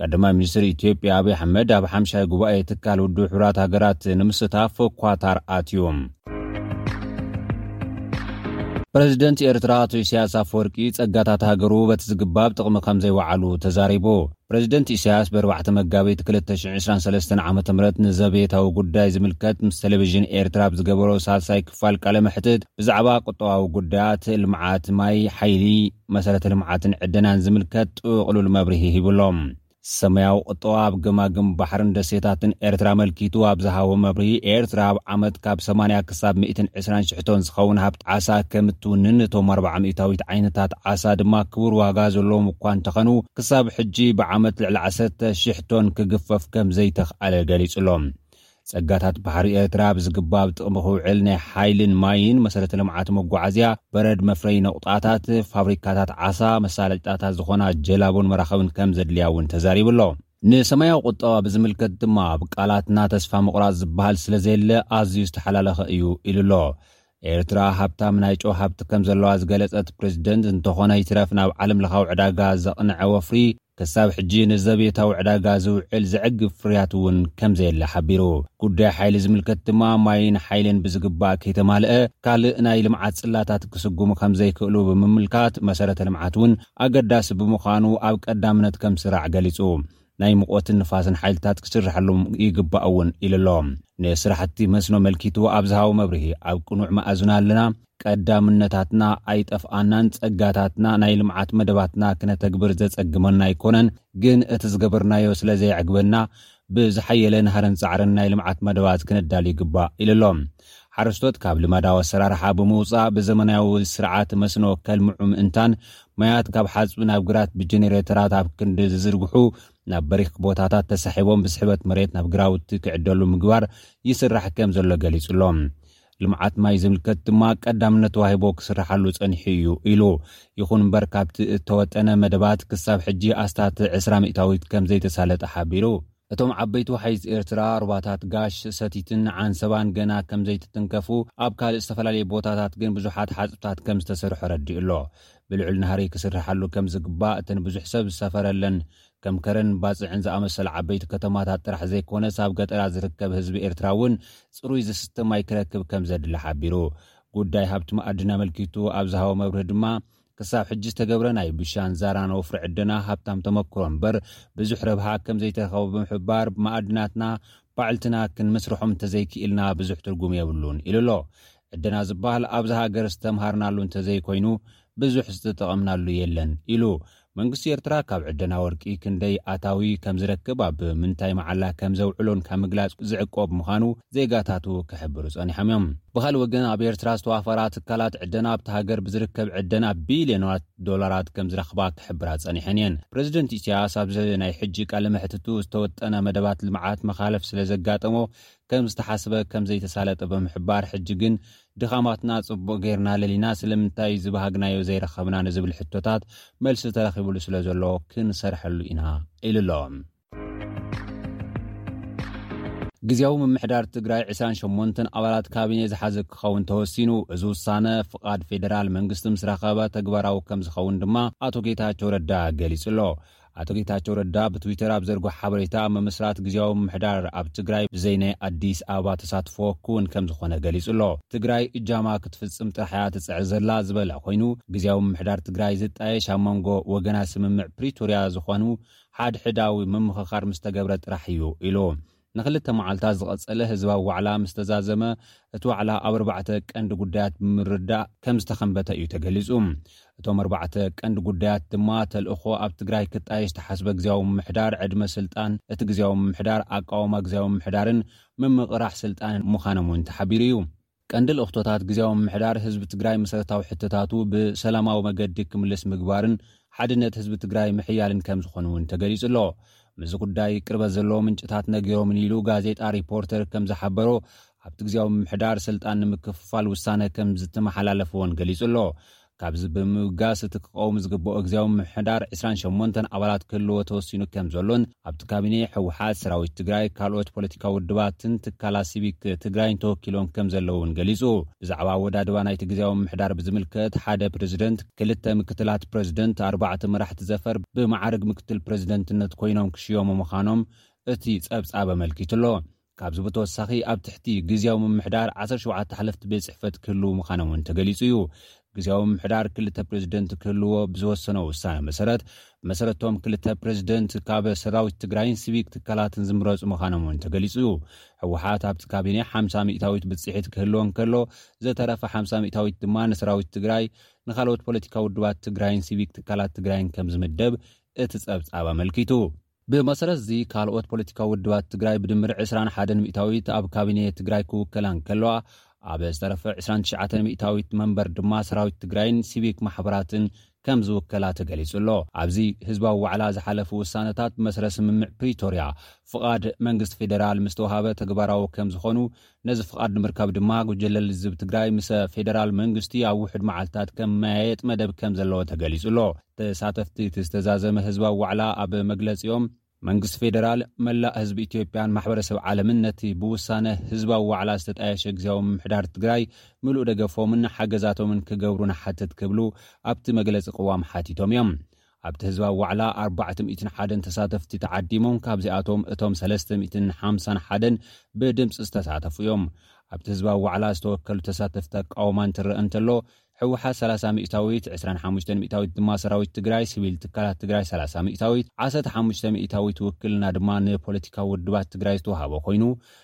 ቀዳማይ ሚኒስትር ኢትዮጵያ ኣብዪ ኣሕመድ ኣብ ሓምሻይ ጉባኤ ትካል ውድብ ሕቡራት ሃገራት ንምስታፍ ኳታር ኣትዩ። ፕረዚደንት ኤርትራ ኣቶ ኢሳያስ ኣፈወርቂ ጸጋታት ሃገሩ በቲ ዝግባብ ጥቕሚ ከም ዘይወዓሉ ተዛሪቡ። ፕረዚደንት ኢሳያስ በርባዕተ መጋቢት ክልተ ሽሕ ዕስራን ሰለስተን ዓመተ ምህረት ንዘቤታዊ ጉዳይ ዝምልከት ምስ ተለቪዥን ኤርትራ ኣብ ዝገበሮ ሳልሳይ ክፋል ቃለ መሕትት ብዛዕባ ቁጠባዊ ጉዳያት፣ ልምዓት ማይ፣ ሓይሊ፣ መሰረተ ልምዓትን ዕደናን ዝምልከት ጥቕሉል መብርሂ ሂቡ ኣሎ። ሰማያዊ ቁጠባ ኣብ ገማግም ባሕርን ደሴታትን ኤርትራ ኣመልኪቱ ኣብ ዝሃቦ መብርሂ፣ ኤርትራ ኣብ ዓመት ካብ ሰማንያ ክሳብ ሚእትን ዕስራን ሽሕ ቶን ዝኸውን ሃብቲ ዓሳ ከም እትውንን እቶም ኣርብዓ ሚእታዊት ዓይነታት ዓሳ ድማ ክቡር ዋጋ ዘለዎም እኳ እንተኸኑ ክሳብ ሕጂ ብዓመት ልዕሊ ዓሰርተ ሽሕ ቶን ክግፈፍ ከም ዘይተኽኣለ ገሊጹ'ሎ። ጸጋታት ባሕሪ ኤርትራ ብዝግባእ ኣብ ጥቕሚ ክውዕል ናይ ሓይልን ማይን፣ መሰረተ ልምዓት መጓዓዝያ፣ በረድ መፍረዪ ነቑጣታት፣ ፋብሪካታት ዓሳ፣ መሳለጥያታት ዝኾና ጀላቡን መራኽብን ከም ዘድልያ እውን ተዛሪቡ'ሎ። ንሰማያዊ ቁጠባ ብዝምልከት ድማ ኣብ ቃላትና ተስፋ ምቑራጽ ዝበሃል ስለ ዘየለ ኣዝዩ ዝተሓላለኸ እዩ ኢሉ ኣሎ። ኤርትራ ሃብታም ናይ ጨው ሃብቲ ከም ዘለዋ ዝገለጸት ፕረዚደንት፣ እንተኾነ ይትረፍ ናብ ዓለምለኻዊ ዕዳጋ ዘቕነዐ ወፍሪ ክሳብ ሕጂ ንዘቤታዊ ዕዳጋ ዝውዕል ዘዕግብ ፍርያት እውን ከም ዘየለ ሓቢሩ። ጉዳይ ሓይሊ ዝምልከት ድማ ማይን ሓይልን ብዝግባእ ከይተማልኣ ካልእ ናይ ልምዓት ጽላታት ክስጉሙ ከም ዘይክእሉ ብምምልካት መሰረተ ልምዓት እውን ኣገዳሲ ብምዃኑ ኣብ ቀዳምነት ከም ዝስራዕ ገሊፁ። ናይ ሙቐትን ንፋስን ሓይልታት ክስርሐሎም ይግባእ እውን ኢሉ ኣሎ። ንስራሕቲ መስኖ ኣመልኪቱ ኣብ ዝሃቦ መብርሂ፣ ኣብ ቅኑዕ መኣዝን ኣለና፣ ቀዳምነታትና ኣይጠፍኣናን፣ ፀጋታትና ናይ ልምዓት መደባትና ክነተግብር ዘፀግመና ኣይኮነን፣ ግን እቲ ዝገበርናዮ ስለዘየዕግበና ብዝሓየለ ናህርን ጻዕርን ናይ ልምዓት መደባት ክነዳሊ ይግባእ ኢሉ ኣሎ። ሓረስቶት ካብ ልማዳዊ ኣሰራርሓ ብምውጻእ ብዘመናዊ ስርዓት መስኖ ከልምዑ ምእንታን፣ ማያት ካብ ሓጽቢ ናብ ግራት ብጀኔሬተራት ኣብ ክንዲ ዝዝርግሑ ናብ በሪኽ ቦታታት ተሳሒቦም ብስሕበት መሬት ናብ ግራውቲ ክዕደሉ ምግባር ይስራሕ ከምዘሎ ገሊጹ ኣሎ። ልምዓት ማይ ዝምልከት ድማ ቀዳምነት ተዋሂቦ ክስርሓሉ ጸኒሑ እዩ ኢሉ። ይኹን እምበር ካብቲ እተወጠነ መደባት ክሳብ ሕጂ ኣስታት ዕስራ ሚእታዊት ከም ዘይተሳለጠ ሓቢሩ። እቶም ዓበይቲ ወሓይዝ ኤርትራ፣ ሩባታት ጋሽ፣ ሰቲትን ዓንሰባን ገና ከም ዘይተተንከፉ፣ ኣብ ካልእ ዝተፈላለየ ቦታታት ግን ብዙሓት ሓጽብታት ከም ዝተሰርሑ ኣረዲኡ'ሎ። ብልዑል ናህሪ ክስርሓሉ ከም ዝግባእ፣ እተን ብዙሕ ሰብ ዝሰፈረለን ከም ከረን ባጽዕን ዝኣመሰላ ዓበይቲ ከተማታት ጥራሕ ዘይኮነስ ኣብ ገጠራት ዝርከብ ህዝቢ ኤርትራ እውን ጽሩይ ዝስተ ማይ ክረክብ ከም ዘድሊ ሓቢሩ። ጉዳይ ሃብቲ መኣድን ኣመልኪቱ ኣብ ዝሃቦ መብርሂ ድማ፣ ክሳብ ሕጂ ዝተገብረ ናይ ብሻን፣ ዛራን ወፍሪ ዕደና ሃብታም ተመክሮ እምበር ብዙሕ ረብሓ ከም ዘይተረኸቦ ብምሕባር፣ መኣድናትና ባዕልትና ክንምስርሖም እንተዘይክኢልና ብዙሕ ትርጉም የብሉን ኢሉ ኣሎ። ዕደና ዝበሃል ኣብዛ ሃገር ዝተምሃርናሉ እንተዘይኮይኑ ብዙሕ ዝተጠቐምናሉ የለን ኢሉ። መንግስቲ ኤርትራ ካብ ዕደና ወርቂ ክንደይ ኣታዊ ከም ዝረክብ ኣብ ምንታይ መዓላ ከም ዘውዕሎን ካብ ምግላጽ ዝዕቆብ ምዃኑ ዜጋታቱ ክሕብሩ ጸኒሖም እዮም። ብኻልእ ወገን ኣብ ኤርትራ ዝተዋፈራ ትካላት ዕደና ኣብታ ሃገር ብዝርከብ ዕደና ቢልዮናት ዶላራት ከም ዝረኽባ ክሕብራ ጸኒሐን እየን። ፕረዚደንት ኢሳያስ ኣብዚ ናይ ሕጂ ቃለ መሕትቱ ዝተወጠነ መደባት ልምዓት መኻለፍ ስለ ዘጋጠሞ ከም ዝተሓስበ ከም ዘይተሳለጠ ብምሕባር ሕጂ ግን ድኻማትና ጽቡቕ ገይርና ለሊና ስለምንታይ ዝበሃግናዮ ዘይረኸብና ንዝብል ሕቶታት መልሲ ተረኺብሉ ስለዘሎ ክንሰርሐሉ ኢና ኢሉ'ሎ። ግዝያዊ ምምሕዳር ትግራይ ዕስራን ሸሞንተን ኣባላት ካቢኔ ዝሓዘ ክኸውን ተወሲኑ። እዚ ውሳነ ፍቓድ ፌደራል መንግስቲ ምስ ረኸበ ተግባራዊ ከምዝኸውን ድማ ኣቶ ጌታቸው ረዳ ገሊጹ'ሎ። ኣቶ ጌታቸው ረዳ ብትዊተር ኣብ ዘርግሖ ሓበሬታ፣ ምምስራት ግዝያዊ ምምሕዳር ኣብ ትግራይ ብዘይ ናይ ኣዲስ ኣበባ ተሳትፎ ክውን ከምዝኾነ ገሊፁ ኣሎ። ትግራይ እጃማ ክትፍፅም ጥራሕ እያ ትፅዕር ዘላ ዝበለ ኮይኑ፣ ግዝያዊ ምምሕዳር ትግራይ ዝጣየሽ ኣብ መንጎ ወገናት ስምምዕ ፕሪቶርያ ዝኾኑ ሓድሕዳዊ ምምኽኻር ምስተገብረ ጥራሕ እዩ ኢሉ። ንክልተ መዓልታት ዝቐጸለ ህዝባዊ ዋዕላ ምስ ተዛዘመ፣ እቲ ዋዕላ ኣብ ኣርባዕተ ቀንዲ ጉዳያት ብምርዳእ ከም ዝተኸምበተ እዩ ተገሊጹ። እቶም ኣርባዕተ ቀንዲ ጉዳያት ድማ፣ ተልእኾ ኣብ ትግራይ ክጣየሽ ዝተሓስበ ግዝያዊ ምምሕዳር፣ ዕድመ ስልጣን እቲ ግዝያዊ ምምሕዳር፣ ኣቃውማ ግዝያዊ ምምሕዳርን ምምቕራሕ ስልጣንን ምዃኖም እውን ተሓቢሩ እዩ። ቀንዲ ልእኽቶታት ግዝያዊ ምምሕዳር ህዝቢ ትግራይ መሰረታዊ ሕቶታቱ ብሰላማዊ መገዲ ክምልስ ምግባርን ሓድነት ህዝቢ ትግራይ ምሕያልን ከምዝኾኑ እውን ተገሊፁ ኣሎ። ምስዚ ጉዳይ ቅርበት ዘለዎም ምንጭታት ነጊሮምኒ ኢሉ ጋዜጣ ሪፖርተር ከምዝሓበሮ ኣብቲ ግዝያዊ ምምሕዳር ስልጣን ንምክፍፋል ውሳነ ከምዝተመሓላለፈ እውን ገሊፁ ኣሎ። ካብዚ ብምብጋስ እቲ ክቐውም ዝግበኦ ግዝያዊ ምምሕዳር ዕስራን ሸሞንተን ኣባላት ክህልዎ ተወሲኑ ከም ዘሎን ኣብቲ ካቢኔ ህወሓት፣ ሰራዊት ትግራይ፣ ካልኦት ፖለቲካዊ ውድባትን ትካላት ሲቪክ ትግራይን ተወኪሎም ከም ዘለዉ እውን ገሊፁ። ብዛዕባ ኣወዳድባ ናይቲ ግዝያዊ ምምሕዳር ብዝምልከት ሓደ ፕረዚደንት፣ ክልተ ምክትላት ፕረዚደንት፣ ኣርባዕተ መራሕቲ ዘፈር ብመዓርግ ምክትል ፕረዚደንትነት ኮይኖም ክሽየሙ ምዃኖም እቲ ፀብፃብ ኣመልኪቱ ኣሎ። ካብዚ ብተወሳኺ ኣብ ትሕቲ ግዝያዊ ምምሕዳር ዓሰርተ ሸውዓተ ሓለፍቲ ቤት ፅሕፈት ክህልው ምዃኖም እውን ተገሊፁ እዩ። ግዝያዊ ምምሕዳር ክልተ ፕረዚደንት ክህልዎ ብዝወሰኖ ውሳነ መሰረት ብመሰረት እቶም ክልተ ፕረዚደንት ካብ ሰራዊት ትግራይን ሲቪክ ትካላትን ዝምረፁ ምዃኖም እውን ተገሊፁ እዩ። ህወሓት ኣብቲ ካቢኔ ሓምሳ ሚእታዊት ብፅሒት ክህልዎ እንከሎ ዝተረፈ ሓምሳ ሚእታዊት ድማ ንሰራዊት ትግራይ፣ ንካልኦት ፖለቲካዊ ውድባት ትግራይን ሲቪክ ትካላት ትግራይን ከምዝምደብ እቲ ፀብፃብ ኣመልኪቱ። ብመሰረት'ዚ ካልኦት ፖለቲካዊ ውድባት ትግራይ ብድምር ዕስራን ሓደን ሚእታዊት ኣብ ካቢኔ ትግራይ ክውከላ እንከለዋ፣ ኣብ ዝተረፈ ዕስራን ትሽዓተን ሚእታዊት መንበር ድማ ሰራዊት ትግራይን ሲቪክ ማሕበራትን ከም ዝውከላ ተገሊጹ ኣሎ። ኣብዚ ህዝባዊ ዋዕላ ዝሓለፉ ውሳነታት ብመሰረት ስምምዕ ፕሪቶርያ ፍቓድ መንግስቲ ፌደራል ምስተውሃበ ተግባራዊ ከም ዝኾኑ ነዚ ፍቓድ ንምርካብ ድማ ጉጅለ ልዝብ ትግራይ ምሰ ፌደራል መንግስቲ ኣብ ውሑድ መዓልትታት ከመያየጥ መደብ ከምዘለዎ ተገሊፁ ኣሎ። ተሳተፍቲ እቲ ዝተዛዘመ ህዝባዊ ዋዕላ ኣብ መግለፂኦም፣ መንግስቲ ፌደራል፣ መላእ ህዝቢ ኢትዮጵያን ማሕበረሰብ ዓለምን ነቲ ብውሳነ ህዝባዊ ዋዕላ ዝተጣየሸ ግዝያዊ ምምሕዳር ትግራይ ምሉእ ደገፎምን ሓገዛቶምን ክገብሩ ንሓትት ክብሉ ኣብቲ መግለፂ ቅዋም ሓቲቶም እዮም። ኣብቲ ህዝባዊ ዋዕላ ኣርባዕተ ሚእትን ሓደን ተሳተፍቲ ተዓዲሞም፣ ካብዚኣቶም እቶም ሰለስተ ሚእትን ሓምሳን ሓደን ብድምጺ ዝተሳተፉ እዮም። ኣብቲ ህዝባዊ ዋዕላ ዝተወከሉ ተሳተፍቲ ኣቃውማ እንትረኣ እንተሎ፣ ህወሓት ሰላሳ ሚእታዊት፣ ዕስራን ሓሙሽተን ሚእታዊት ድማ ሰራዊት ትግራይ፣ ሲቪል ትካላት ትግራይ ሰላሳ ሚእታዊት፣ ዓሰርተ ሓሙሽተ ሚእታዊት ውክልና ድማ ንፖለቲካዊ ውድባት ትግራይ ዝተውሃቦ ኮይኑ፣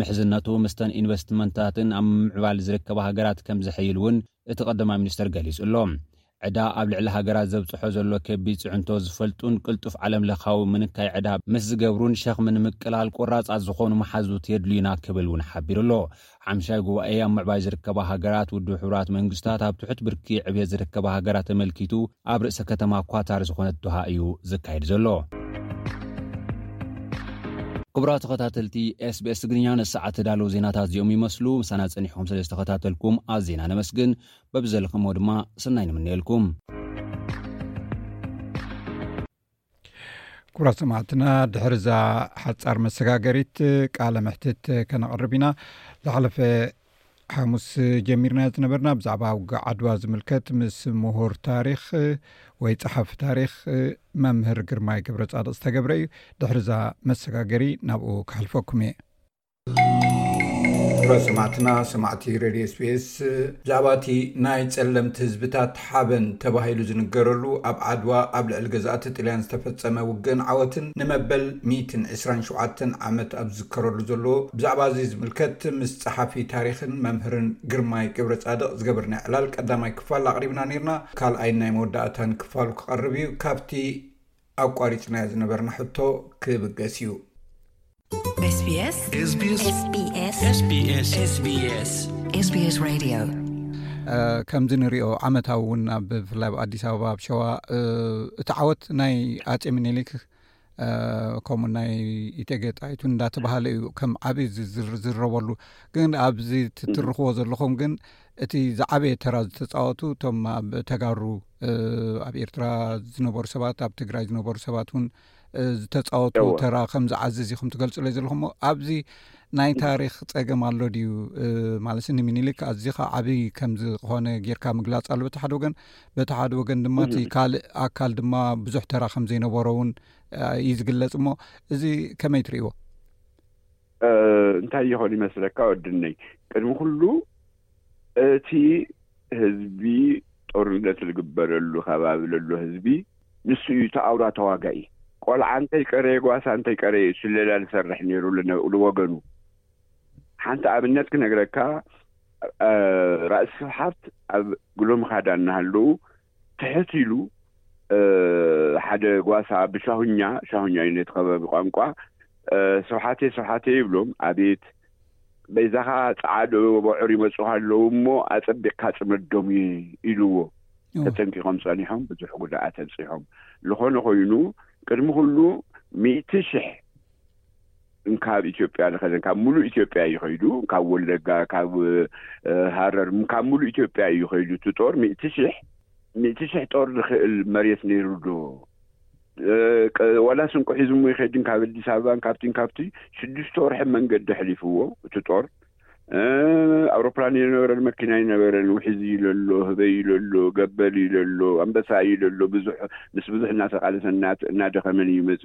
ምሕዝነቱ ምስተን ኢንቨስትመንታትን ኣብ ምምዕባል ዝርከባ ሃገራት ከምዘሐይል እውን እቲ ቀዳማይ ሚኒስተር ገሊጹ ኣሎ። ዕዳ ኣብ ልዕሊ ሃገራት ዘብጽሖ ዘሎ ከቢድ ጽዕንቶ ዝፈልጡን ቅልጡፍ ዓለምለኻዊ ምንካይ ዕዳ ምስ ዝገብሩን ሸኽሚ ንምቅላል ቆራጻት ዝኾኑ መሓዙት የድልዩና ክብል እውን ሓቢሩ ኣሎ። ሓምሻይ ጉባኤ ኣብ ምዕባይ ዝርከባ ሃገራት ውድብ ሕቡራት መንግስታት ኣብ ትሑት ብርኪ ዕብየት ዝርከባ ሃገራት ተመልኪቱ ኣብ ርእሰ ከተማ ኳታር ዝኾነት ዶሃ እዩ ዝካየድ ዘሎ። ክቡራት ተኸታተልቲ SBS ትግርኛ ነዚ ሰዓት ተዳለዉ ዜናታት እዚኦም ይመስሉ። ምሳና ጸኒሕኩም ስለ ዝተኸታተልኩም ኣዚና ነመስግን። በብዘለኽሞ ድማ ሰናይ ንምነየልኩም። ኩብራ ሰማዕትና ድሕሪ እዛ ሓፃር መሰጋገሪት ቃለ መሕትት ከነቕርብ ኢና ዝሓለፈ ሓሙስ ጀሚርና ዝነበርና ብዛዕባ ውግ ዓድዋ ዝምልከት ምስ ምሁር ታሪክ ወይ ፀሓፊ ታሪክ መምህር ግርማይ ግብረ ፃድቅ ዝተገብረ እዩ ድሕሪ እዛ መሰጋገሪ ናብኡ ክሕልፈኩም እየ ክብረ ሰማዕትና ሰማዕቲ ሬድዮ ስፔስ ብዛዕባ እቲ ናይ ጸለምቲ ህዝብታት ሓበን ተባሂሉ ዝንገረሉ ኣብ ዓድዋ ኣብ ልዕሊ ገዛእቲ ጥልያን ዝተፈጸመ ውግእን ዓወትን ንመበል 127 ዓመት ኣብ ዝዝከረሉ ዘሎ ብዛዕባ እዚ ዝምልከት ምስ ጸሓፊ ታሪክን መምህርን ግርማይ ግብረ ጻድቅ ዝገበርና ዕላል ቀዳማይ ክፋል ኣቅሪብና ነርና ካልኣይን ናይ መወዳእታን ክፋሉ ክቐርብ እዩ ካብቲ ኣቋሪጽናዮ ዝነበርና ሕቶ ክብገስ እዩ። ከምዚ ንሪኦ ዓመታዊ እውን ኣብ ብፍላይ ኣብ ኣዲስ ኣበባ ኣብ ሸዋ እቲ ዓወት ናይ ኣጼ ምኒሊክ ከምኡ ናይ ኢተጌጣይቱ እንዳተባሃለ እዩ ከም ዓብዪ ዝዝረበሉ ግን ኣብዚ ትትርኽዎ ዘለኹም ግን እቲ ዝዓበየ ተራ ዝተፃወቱ እቶም ኣብ ተጋሩ ኣብ ኤርትራ ዝነበሩ ሰባት ኣብ ትግራይ ዝነበሩ ሰባት እውን ዝተፃወቱ ተራ ከም ዝዓዝዝ ኢኹም ትገልፁለይ ዘለኹም ሞ ኣብዚ ናይ ታሪክ ፀገም ኣሎ ድዩ ማለት ንሚኒሊክ ኣዚካ ዓብይ ከምዝኮነ ጌርካ ምግላፅ ኣሎ በቲ ሓደ ወገን በቲ ሓደ ወገን ድማ እቲ ካልእ ኣካል ድማ ብዙሕ ተራ ከምዘይነበሮ እውን እዩ ዝግለፅ እሞ እዚ ከመይ ትርእይዎ እንታይ ይኾን ይመስለካ ወድነይ ቅድሚ ኩሉ እቲ ህዝቢ ጦርነት ዝግበረሉ ከባቢ ለሎ ህዝቢ ንሱ እዩ እቲ ኣውራ ተዋጋኢ ቆልዓ እንተይቀረየ ጓሳ እንተይቀረየ እዩ ስለላ ዝሰርሕ ነይሩ ንወገኑ ሓንቲ ኣብነት ክነግረካ ራእሲ ስብሓት ኣብ ግሎም ኻዳ እናሃለዉ ትሕት ኢሉ ሓደ ጓሳ ብሻሁኛ፣ ሻሁኛ እዩ ነቲ ከባቢ ቋንቋ፣ ስብሓተይ ስብሓተይ ይብሎም፣ ኣቤት በይዛኻ ጸዓዱ ኣቡዑር ይመጹኻ ኣለዉ እሞ ኣጸቢቕካ ጽመዶም ኢልዎ። ተጠንቂቖም ጸኒሖም ብዙሕ ጉድኣት ኣብጺሖም። ዝኾነ ኮይኑ ቅድሚ ኩሉ ሚእቲ ሽሕ እንካብ ኢትዮጵያ ዝኸደን ካብ ሙሉእ ኢትዮጵያ እዩ ከይዱ ካብ ወለጋ ካብ ሃረር ካብ ሙሉእ ኢትዮጵያ እዩ ከይዱ እቲ ጦር ሚእቲ ሽሕ ሚእቲ ሽሕ ጦር ዝኽእል መሬት ነይሩ ዶ ዋላ ስንቁ ሒዙ ይኸድን ካብ ኣዲስ ኣበባን ካብቲን ካብቲ ሽዱሽተ ወርሒ መንገዲ ኣሕሊፍዎ እቲ ጦር ኣውሮፕላን ይነበረን መኪና ይነበረን ውሒዝ እዩ ለሎ ህበይ እዩ ለሎ ገበል እዩ ለሎ ኣንበሳ እዩ ለሎ ብዙሕ ምስ ብዙሕ እናተቃለሰ እናደኸመን እዩ መፁ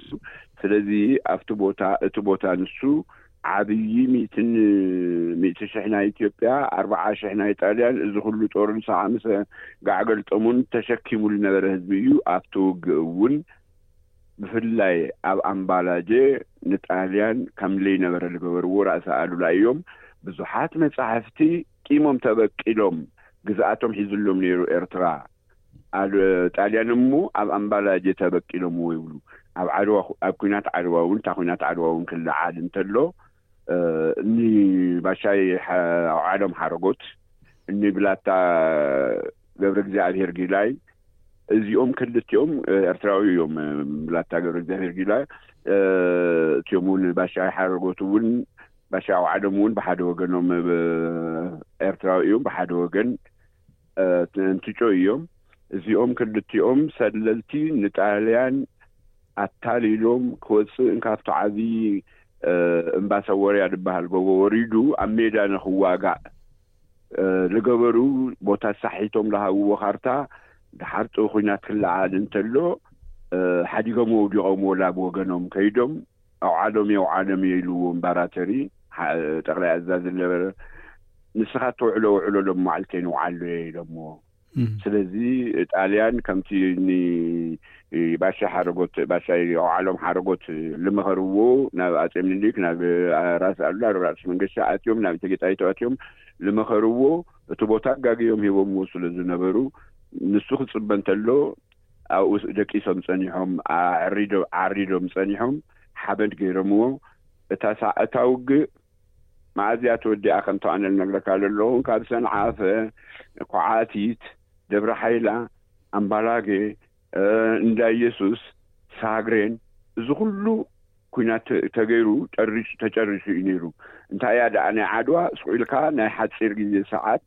ስለዚ ኣብቲ ቦታ እቲ ቦታ ንሱ ዓብዪ ሚእትን ሚእቲ ሽሕ ናይ ኢትዮጵያ ኣርባዓ ሽሕ ናይ ጣልያን እዚ ኩሉ ጦርን ሰዓ ምስ ጋዕ ገልጠሙን ተሸኪሙ ዝነበረ ህዝቢ እዩ ኣብቲ ውግእ እውን ብፍላይ ኣብ ኣምባላጀ ንጣልያን ከም ለይነበረ ልገበርዎ ራእሲ ኣሉላ እዮም ብዙሓት መጻሕፍቲ ቂሞም ተበቂሎም ግዝኣቶም ሒዙሎም ነይሩ ኤርትራ ኣሉ ጣልያን እሞ ኣብ ኣምባላጀ ተበቂሎምዎ ይብሉ ኣብ ዓድዋ ኣብ ኩናት ዓድዋ ውን እታ ኩናት ዓድዋ ውን ክልዓል እንተሎ እኒ ባሻይ ኣውዓሎም ሓረጎት፣ እኒ ብላታ ገብረእግዚኣብሄር ጊላይ፣ እዚኦም ክልቲኦም ኤርትራዊ እዮም። ብላታ ገብረእግዚኣብሄር ጊላይ እቲኦም እውን ባሻይ ሓረጎት እውን ባሻይ ኣውዓሎም እውን ብሓደ ወገኖም ኤርትራዊ እዮም፣ ብሓደ ወገን እንትጮ እዮም እዚኦም ክልቲኦም ሰለልቲ ንጣልያን ኣታሊሎም ክወጽእ እንካብቲ ዓብይ እምባሰወርያ ድበሃል ጎቦ ወሪዱ ኣብ ሜዳ ንክዋጋእ ልገበሩ ቦታ ሳሒቶም ልሃብዎ ካርታ ድሓርቲ ኩናት ክለዓል እንተሎ ሓዲገሞ ኣውዲቆምዎ ላብ ወገኖም ከይዶም ኣውዓሎም የውዓሎም እየ ኢልዎ እምባራተሪ ጠቅላይ ኣዛዚ ዝነበረ ንስኻ እተውዕሎ ውዕሎ ሎም መዓልቲ ከይንውዓሎ እየ ኢሎምዎ ስለዚ ጣልያን ከምቲ ን ባሻይ ሓረጎት ባሻይ ኣውዓሎም ሓረጎት ልመኸርዎ ናብ ኣጼ ምኒልክ ናብ ራስ ኣሉላ ናብ ራእሲ መንገሻ ኣትዮም ናብ እቴጌ ጣይቱ ኣትዮም ልመኸርዎ እቲ ቦታ ኣጋግዮም ሂቦምዎ ስለዝነበሩ ንሱ ክጽበ እንተሎ ኣብኡ ደቂሶም ጸኒሖም ዓሪዶም ጸኒሖም ሓበን ገይሮምዎ እታ ሳዕ እታ ውግእ መኣዝያ ተወዲኣ ከምቶ ኣነ ልነግረካ ለለኹ ካብ ሰንዓፈ ኳዓቲት ደብረ ሓይላ ኣምባላጌ እንዳ ኢየሱስ ሳግሬን እዚ ኩሉ ኩናት ተገይሩ ጠሪጹ ተጨሪሱ እዩ ነይሩ እንታይ እያ ደኣ ናይ ዓድዋ ሱቅ ኢልካ ናይ ሓጺር ግዜ ሰዓት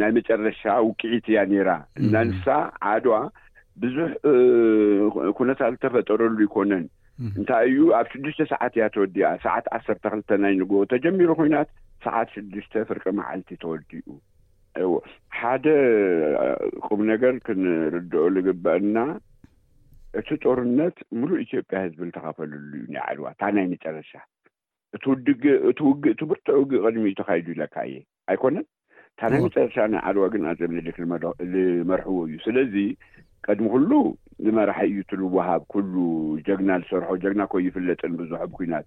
ናይ መጨረሻ ውቅዒት እያ ነይራ እና ንሳ ዓድዋ ብዙሕ ኩነታት ዝተፈጠረሉ ኣይኮነን እንታይ እዩ ኣብ ሽዱሽተ ሰዓት እያ ተወዲኣ ሰዓት ዓሰርተ ክልተ ናይ ንግሆ ተጀሚሩ ኩናት ሰዓት ሽዱሽተ ፍርቂ መዓልቲ ተወዲኡ ሓደ ቁም ነገር ክንርድኦ ዝግበአና እቲ ጦርነት ምሉእ ኢትዮጵያ ህዝቢ ልተኻፈልሉ እዩ ናይ ዓድዋ እታ ናይ መጨረሻ እቲ ውድግ እቲ ውግእ እቲ ብርቱዕ ውግእ ቅድሚ እዩ ተኻይዱ ኢለካ እየ ኣይኮነን እታ ናይ መጨረሻ ናይ ዓድዋ ግን ኣጼ ምኒልክ ልመርሕዎ እዩ ስለዚ ቀድሚ ኩሉ ንመራሒ እዩ ትልወሃብ ኩሉ ጀግና ዝሰርሖ ጀግና እኮ ይፍለጥን ብዙሕ ብ ኩናት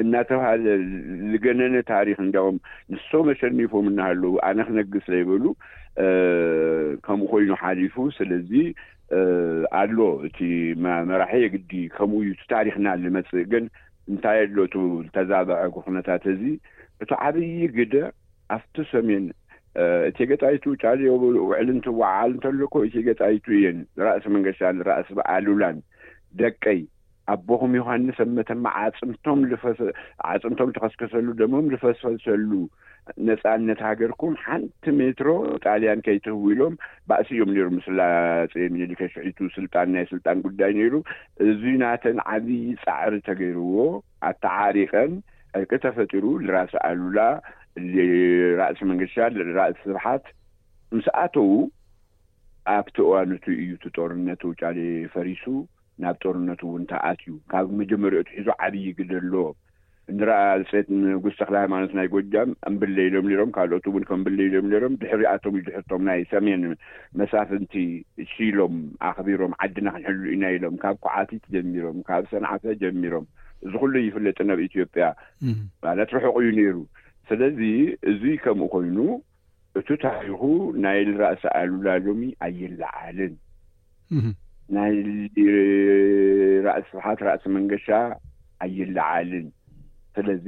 እናተብሃለ ዝገነነ ታሪኽ እንዲያውም ንሶም ኣሸኒፎም እናሃለዉ ኣነ ክነግስ ዘይበሉ ከምኡ ኮይኑ ሓሊፉ ስለዚ ኣሎ እቲ መራሒ የግዲ ከምኡ እዩ እቲ ታሪኽና ዝመጽእ ግን እንታይ ኣሎ እቲ ዝተዛበዐ ኩነታት እዚ እቲ ዓብዪ ግደ ኣብቲ ሰሜን እቴጌ ጣይቱ ጫሌ ውዕል እንትወዓዓል እንተሎ እኮ እቴጌ ጣይቱ እየን ራእሲ መንገሻን ራእሲ ኣሉላን ደቀይ ኣቦኹም ዮሃንስ ኣብ መተማ ኣዕጽምቶም ልፈሰ ኣዕጽምቶም ተኸስከሰሉ ደሞም ልፈስፈልሰሉ ነጻነት ሃገርኩም ሓንቲ ሜትሮ ንጣልያን ከይትህቡ ኢሎም ባእሲ እዮም ነይሩ ምስላ ኣጼ ምኒልክ ኣሽሒቱ ስልጣን ናይ ስልጣን ጉዳይ ነይሩ እዚ ናተን ዓብዪ ጻዕሪ ተገይርዎ ኣተዓሪቀን ዕርቂ ተፈጢሩ ልራስ ኣሉላ ልራእሲ መንገሻ ልራእሲ ስብሓት ምስ ኣተዉ ኣብቲ እዋን እቱ እዩ እቲ ጦርነት ውጫሌ ፈሪሱ ናብ ጦርነት እውን ተኣትዩ ካብ መጀመርያኡ ኣትሒዙ ዓብዪ ግደ ኣለዎ። እንድርኣ ኣልጼት ንጉስ ተክለሃይማኖት ናይ ጎጃም እምብለይ ኢሎም ነይሮም፣ ካልኦት እውን ከምብለይ ኢሎም ነይሮም፣ ድሕሪኣቶም እዩ ድሕሪ እቶም ናይ ሰሜን መሳፍንቲ ሽይሎም ኣኽቢሮም ዓድና ክንሕሉ ኢና ኢሎም ካብ ኩዓቲት ጀሚሮም ካብ ሰንዓፈ ጀሚሮም እዚ ኩሉ ይፍለጥን ኣብ ኢትዮጵያ ማለት ርሑቕ እዩ ነይሩ ስለዚ እዚ ከምኡ ኮይኑ እቱ ታሪኹ ናይል ራእሲ ኣሉላ ሎሚ ኣይለዓልን ናይል ራእሲ ስብሓት ራእሲ መንገሻ ኣይለዓልን ስለዚ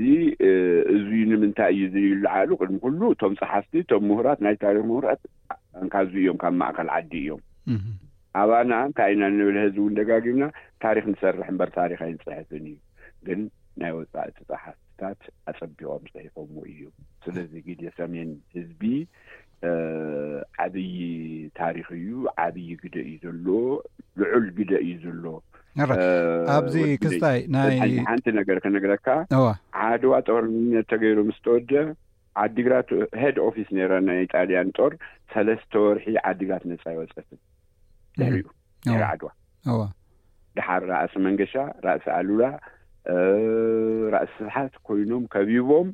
እዙይ ንምንታይ እዩ ዘይለዓሉ ቅድሚ ኩሉ እቶም ፀሓፍቲ እቶም ምሁራት ናይ ታሪኽ ምሁራት እንካዙ እዮም ካብ ማእከል ዓዲ እዮም ኣባና እንታይ ኢና ንብል ህዚ እውን ደጋጊምና ታሪክ ንሰርሕ እምበር ታሪክ ኣይንፅሕፍን እዩ ግን ናይ ወጻኢ ተጻሓፍትታት ኣጸቢቆም ጽሒፎሞ ኢዩ ስለዚ ግዴ ሰሜን ህዝቢ ዓብይ ታሪኽ ኢዩ ዓብይ ግደ ኢዩ ዘሎ ልዑል ግደ ኢዩ ዘሎ ኣብዚ ክስታይ ናይ ሓንቲ ነገር ክነግረካ ዓድዋ ጦርነት ተገይሩ ምስ ተወደ ዓዲግራት ሄድ ኦፊስ ነይራ ናይ ጣልያን ጦር ሰለስተ ወርሒ ዓዲግራት ነፃ ኣይወፀትን ድሕሪኡ ድሕሪ ዓድዋ ድሓር ራእሲ መንገሻ ራእሲ ኣሉላ ራእሲ ስብሓት ኮይኖም ከቢቦም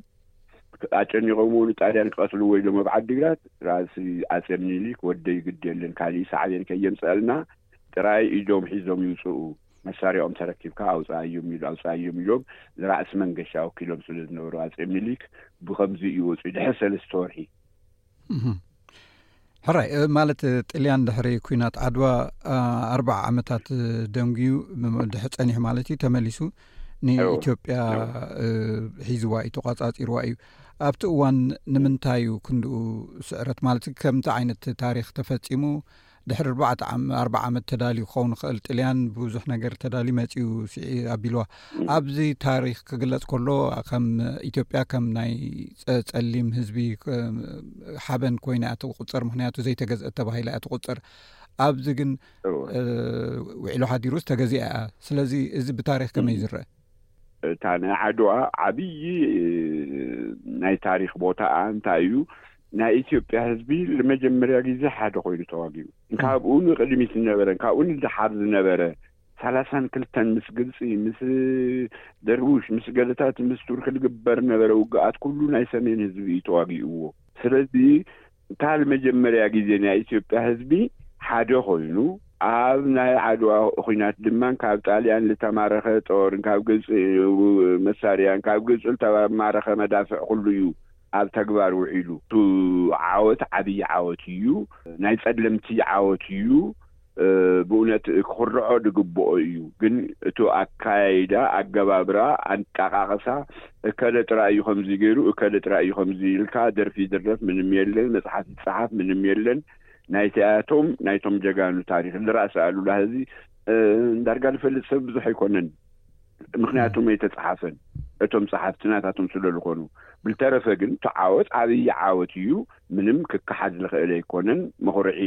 ኣጨኒቆምዎ ንጣልያን ክቐትልዎ ኢሎም ኣብ ዓዲግራት ራእሲ ኣጼ ምኒልክ ወደይ ግድ የለን ካሊእ ሳዕቤን ከየምፀአልና ጥራይ ኢዶም ሒዞም ይውፅኡ መሳርያኦም ተረኪብካ ኣውጽኣዮም ኢሉ ኣውጽኣዮም ኢሎም ንራእሲ መንገሻ ወኪሎም ስለ ዝነበሩ ኣጼ ሚኒሊክ ብኸምዚ እዩ ወጺኡ ድሕሪ ሰለስተ ወርሒ ሕራይ ማለት ጥልያን ድሕሪ ኩናት ዓድዋ ኣርባዓ ዓመታት ደንጉዩ ድሕ ፀኒሑ ማለት እዩ ተመሊሱ ንኢትዮጵያ ሒዝዋ እዩ ተቋፃፂርዋ እዩ ኣብቲ እዋን ንምንታይ ዩ ክንድኡ ስዕረት ማለት ከምቲ ዓይነት ታሪክ ተፈፂሙ ድሕሪ ኣርባዕተ ዓመ ኣርብዓ ዓመት ተዳልዩ ክኸውን ይኽእል ጥልያን ብብዙሕ ነገር ተዳልዩ መጺኡ ስዒ ኣቢልዋ ኣብዚ ታሪኽ ክግለጽ ከሎ ከም ኢትዮጵያ ከም ናይ ጸሊም ህዝቢ ሓበን ኮይና እያ ትቁጸር ምክንያቱ ዘይተገዝአት ተባሂላ እያ ትቁጸር ኣብዚ ግን ውዒሉ ሓዲሩ ዝተገዚኣ እያ ስለዚ እዚ ብታሪክ ከመይ ዝረአ እታ ናይ ዓድዋ ዓብዪ ናይ ታሪክ ቦታኣ እንታይ እዩ ናይ ኢትዮጵያ ህዝቢ ልመጀመርያ ግዜ ሓደ ኮይኑ ተዋጊኡ ካብኡ ንቅድሚት ዝነበረ ካብኡ ንደሓር ዝነበረ ሰላሳን ክልተን ምስ ግብፂ ምስ ደርቡሽ ምስ ገለታት ምስ ቱርኪ ዝግበር ነበረ ውግኣት ኩሉ ናይ ሰሜን ህዝቢ እዩ ተዋጊእዎ ስለዚ እታ ልመጀመርያ ግዜ ናይ ኢትዮጵያ ህዝቢ ሓደ ኮይኑ ኣብ ናይ ዓድዋ ኩናት ድማ ካብ ጣልያን ዝተማረኸ ጦርን ካብ ግብፂ መሳርያን ካብ ግብፂ ዝተማረኸ መዳፍዕ ኩሉ እዩ ኣብ ተግባር ውዒሉ። እቱ ዓወት ዓብይ ዓወት እዩ። ናይ ፀለምቲ ዓወት እዩ። ብእውነት ክኹርዖ ዝግበኦ እዩ። ግን እቱ ኣካያይዳ፣ ኣገባብራ፣ ኣንጣቃቅሳ እከለ ጥራይ እዩ ከምዙይ ገይሩ፣ እከለ ጥራይ እዩ ከምዙይ ኢልካ ደርፊ ይድረፍ ምንም የለን፣ መፅሓፍ ይፀሓፍ ምንም የለን። ናይቲኣቶም ናይቶም ጀጋኑ ታሪክ ንራእሲ ኣሉላ ህዚ ዳርጋ ዝፈልጥ ሰብ ብዙሕ ኣይኮነን። ምክንያቶም ኣይተጸሓፈን እቶም ጸሓፍቲ ናታቶም ስለልኾኑ ብልተረፈ ግን እቲ ዓወት ዓብዪ ዓወት እዩ ምንም ክከሓድ ዝኽእል ኣይኮነን መኹርዒ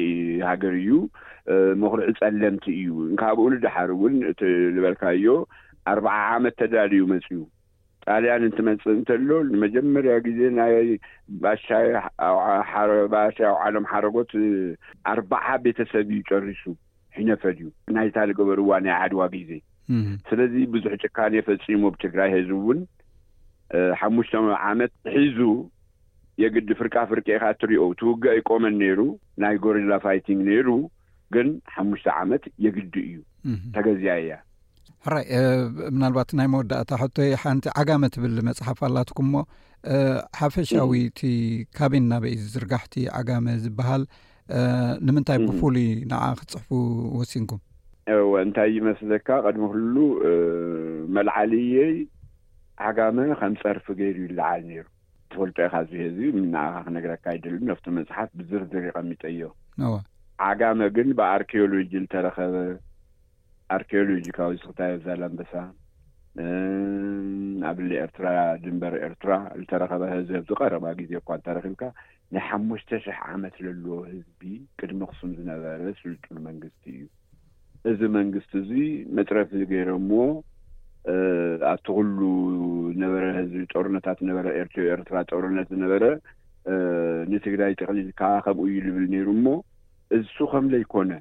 ሃገር እዩ መኹርዒ ጸለምቲ እዩ ካብኡ ንደሓር እውን እቲ ዝበልካዮ ኣርባዓ ዓመት ተዳልዩ መጽዩ ጣልያን እንትመጽእ እንተሎ ንመጀመርያ ግዜ ናይ ባሻይ ባሻይ ዓለም ሓረጎት ኣርባዓ ቤተሰብ እዩ ጨሪሱ ህነፈድ እዩ ናይታ ልገበርዋ ናይ ዓድዋ ጊዜ ስለዚ ብዙሕ ጭካኔ ፈጺሙ ብ ትግራይ ህዝቢ ውን ሓሙሽተ ዓመት ሒዙ የግዲ ፍርቃ ፍርቂ ኢኻ ትሪኦ ትውግእ ኣይቆመን ነይሩ ናይ ጎሪላ ፋይቲንግ ነይሩ ግን ሓሙሽተ ዓመት የግዲ እዩ ተገዚኣ እያ። ሕራይ ምናልባት ናይ መወዳእታ ሕቶይ ሓንቲ ዓጋመ ትብል መጽሓፍ ኣላትኩምሞ ሓፈሻዊ እቲ ካበይ ናበይ ዝዝርጋሕቲ ዓጋመ ዝበሃል ንምንታይ ብፍሉይ ንዓ ክትፅሕፉ ወሲንኩም? እወ እንታይ ይመስለካ ቅድሚ ኩሉ መልዓልየይ ዓጋመ ከም ፀርፊ ገይሩ ይለዓል ነይሩ ትፈልጦ ኢኻ እዚ ህዝቢ ንዓኻ ክነግረካ ኣይደልን ኣብቲ መፅሓፍ ብዝርዝር ይቐሚጠዮ ዓጋመ ግን ብኣርኪዮሎጂ ዝተረኸበ ኣርኪዮሎጂካዊ ስኽታዮ ዛላምበሳ ኣብ ኤርትራ ድንበር ኤርትራ ዝተረኸበ ህዝብ ዝቀረባ ግዜ እኳ እንተረኺብካ ናይ ሓሙሽተ ሽሕ ዓመት ለሎ ህዝቢ ቅድሚ ኣክሱም ዝነበረ ስልጡን መንግስቲ እዩ። እዚ መንግስቲ እዙይ መጥረፊ ገይረሞ ኣብቲ ኩሉ ዝነበረ ህዝቢ ጦርነታት ዝነበረ ኤርትዮ ኤርትራ ጦርነት ዝነበረ ንትግራይ ጠቅሊልካ ከምኡ እዩ ልብል ነይሩ እሞ እሱ ከምለይኮነ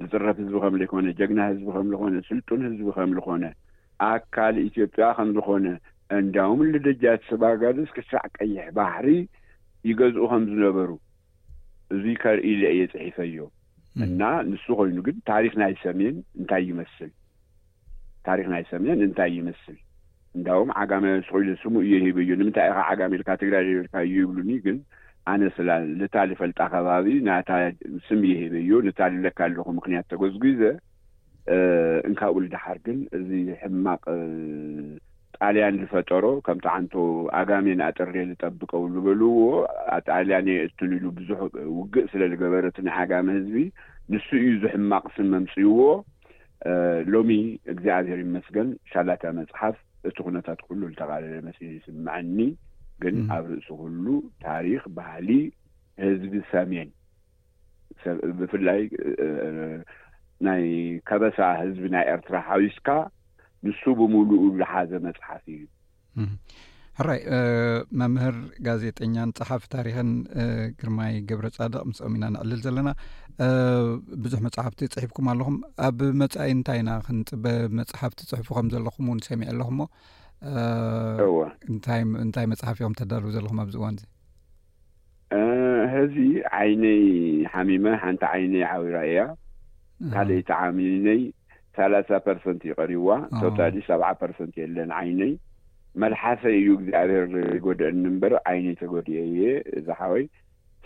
ዝጽረፍ ህዝቢ ከም ልይኮነ ጀግና ህዝቢ ከም ልኾነ ስልጡን ህዝቢ ከም ልኾነ ኣካል ኢትዮጵያ ከም ዝኾነ እንዳውም ልደጃች ስባጋዝስ ክሳዕ ቀይሕ ባሕሪ ይገዝኡ ከም ዝነበሩ እዙይ ከርኢ ኢለ እየ ጽሒፈዮ እና ንሱ ኮይኑ ግን ታሪክ ናይ ሰሜን እንታይ ይመስል ታሪኽ ናይ ሰሜን እንታይ ይመስል እንዳውም ዓጋመ ስቅ ኢሉ ስሙ እየ ሂበዮ ንምንታይ ኢኻ ዓጋመ ኢልካ ትግራይ ዘይበልካዮ ይብሉኒ ግን ኣነ ስላ ልታ ልፈልጣ ከባቢ ናታ ስም እየ ሂበዮ ልታ ልብለካ ኣለኹ ምኽንያት ተጎዝጒዘ እንካብኡ ልድሓር ግን እዚ ሕማቅ ጣልያን ልፈጠሮ ከም ጣዓንቶ ኣጋሜን ኣጥሬ ልጠብቀው ልበልዎ ኣጣልያን የእትን ኢሉ ብዙሕ ውግእ ስለ ልገበረ እቲ ናይ ዓጋመ ህዝቢ ንሱ እዩ እዚ ሕማቅ ስም ኣምጺእዎ ሎሚ እግዚኣብሔር ይመስገን ሻላታ መጽሓፍ እቲ ኩነታት ኩሉ ልተቓለለ መሲሉ ይስምዐኒ ግን ኣብ ርእሲ ኩሉ ታሪኽ ባህሊ ህዝቢ ሰሜን ብፍላይ ናይ ከበሳ ህዝቢ ናይ ኤርትራ ሓዊስካ ንሱ ብምሉኡ ልሓዘ መጽሓፍ እዩ ሕራይ መምህር ጋዜጠኛን ጸሓፊ ታሪኽን ግርማይ ገብረ ጻድቕ ምስኦም ኢና ንዕልል ዘለና ብዙሕ መጽሓፍቲ ጽሒፍኩም ኣለኹም ኣብ መጻኢ እንታይ ኢና ክንፅበ መፅሓፍቲ ፅሕፉ ከም ዘለኹም እውን ሰሚዐ ኣለኹ ሞ እንታይ መፅሓፍ እዮም ተዳልው ዘለኹም ኣብዚ እዋን እዚ ሀዚ ዓይነይ ሓሚመ ሓንቲ ዓይነይ ዓዊራ እያ ካልኣይቲ ዓሚነይ ሰላሳ ፐርሰንት እዩ ቀሪዋ ቶታሊ ሰብዓ ፐርሰንት የለን ዓይነይ መልሓሰይ እዩ እግዚኣብሔር ይጎድእኒ እምበር ዓይነይ ተጎዲኤ እየ ዝሓወይ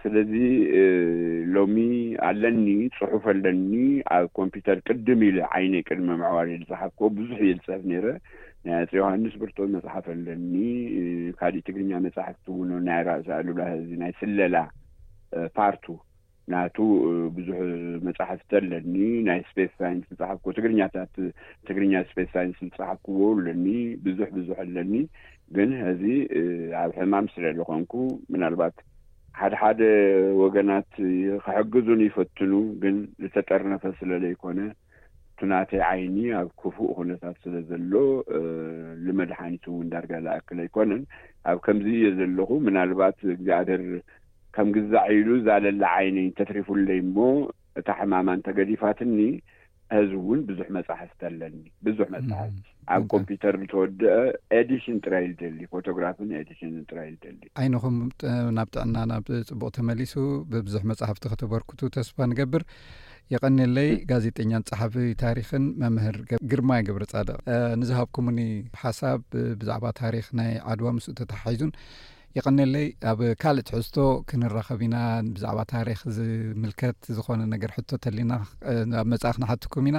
ስለዚ ሎሚ ኣለኒ ፅሑፍ ኣለኒ ኣብ ኮምፒውተር ቅድም ኢለ ዓይነይ ቅድሚ ምዕዋር ኢለ ዝሓፍክዎ ብዙሕ እየ ዝፅሕፍ ነይረ ናይ ኣፄ ዮሃንስ ብርጡዕ መፅሓፍ ኣለኒ ካሊእ ትግርኛ መፃሕፍቲ እውን ናይ ራእሲ ኣሉላ እዚ ናይ ስለላ ፓርቱ ናቱ ብዙሕ መፃሕፍቲ ኣለኒ ናይ ስፔስ ሳይንስ ዝፀሓፍኩዎ ትግርኛታት ትግርኛ ስፔስ ሳይንስ ዝፀሓፍኩዎ ኣለኒ ብዙሕ ብዙሕ ኣለኒ ግን ሕዚ ኣብ ሕማም ስለ ዝኾንኩ ምናልባት ሓደ ሓደ ወገናት ክሕግዙን ይፈትኑ ግን ዝተጠርነፈ ስለ ዘይኮነ እቲ ናተይ ዓይኒ ኣብ ክፉእ ኩነታት ስለ ዘሎ ልመድሓኒት እውን ዳርጋ ልኣክል ኣይኮነን ኣብ ከምዚ እየ ዘለኹ ምናልባት እግዚኣብሔር ከም ግዛዕ ኢሉ እዛ ለላ ዓይነይ እንተትሪፉለይ እሞ እታ ሕማማ እንተገዲፋትኒ ሀዚ እውን ብዙሕ መፃሕፍቲ ኣለኒ ብዙሕ መፃሕፍቲ ኣብ ኮምፒተር ምተወድአ ኤዲሽን ጥራይ ዝደሊ ፎቶግራፍን ኤዲሽንን ጥራይ ዝደሊ። ዓይንኹም ናብ ጥዕና ናብ ጽቡቕ ተመሊሱ ብብዙሕ መጻሕፍቲ ከተበርክቱ ተስፋ ንገብር። የቐኔለይ ጋዜጠኛን ጸሓፊ ታሪኽን መምህር ግርማይ ገብረጻድቕ ንዝሃብኩምኒ ሓሳብ ብዛዕባ ታሪኽ ናይ ዓድዋ ምስኡ ተተሓሒዙን የቐኔለይ ኣብ ካልእ ትሕዝቶ ክንራኸብ ኢና ብዛዕባ ታሪኽ ዝምልከት ዝኾነ ነገር ሕቶ ተሊና ኣብ መጻኢ ክንሓትኩም ኢና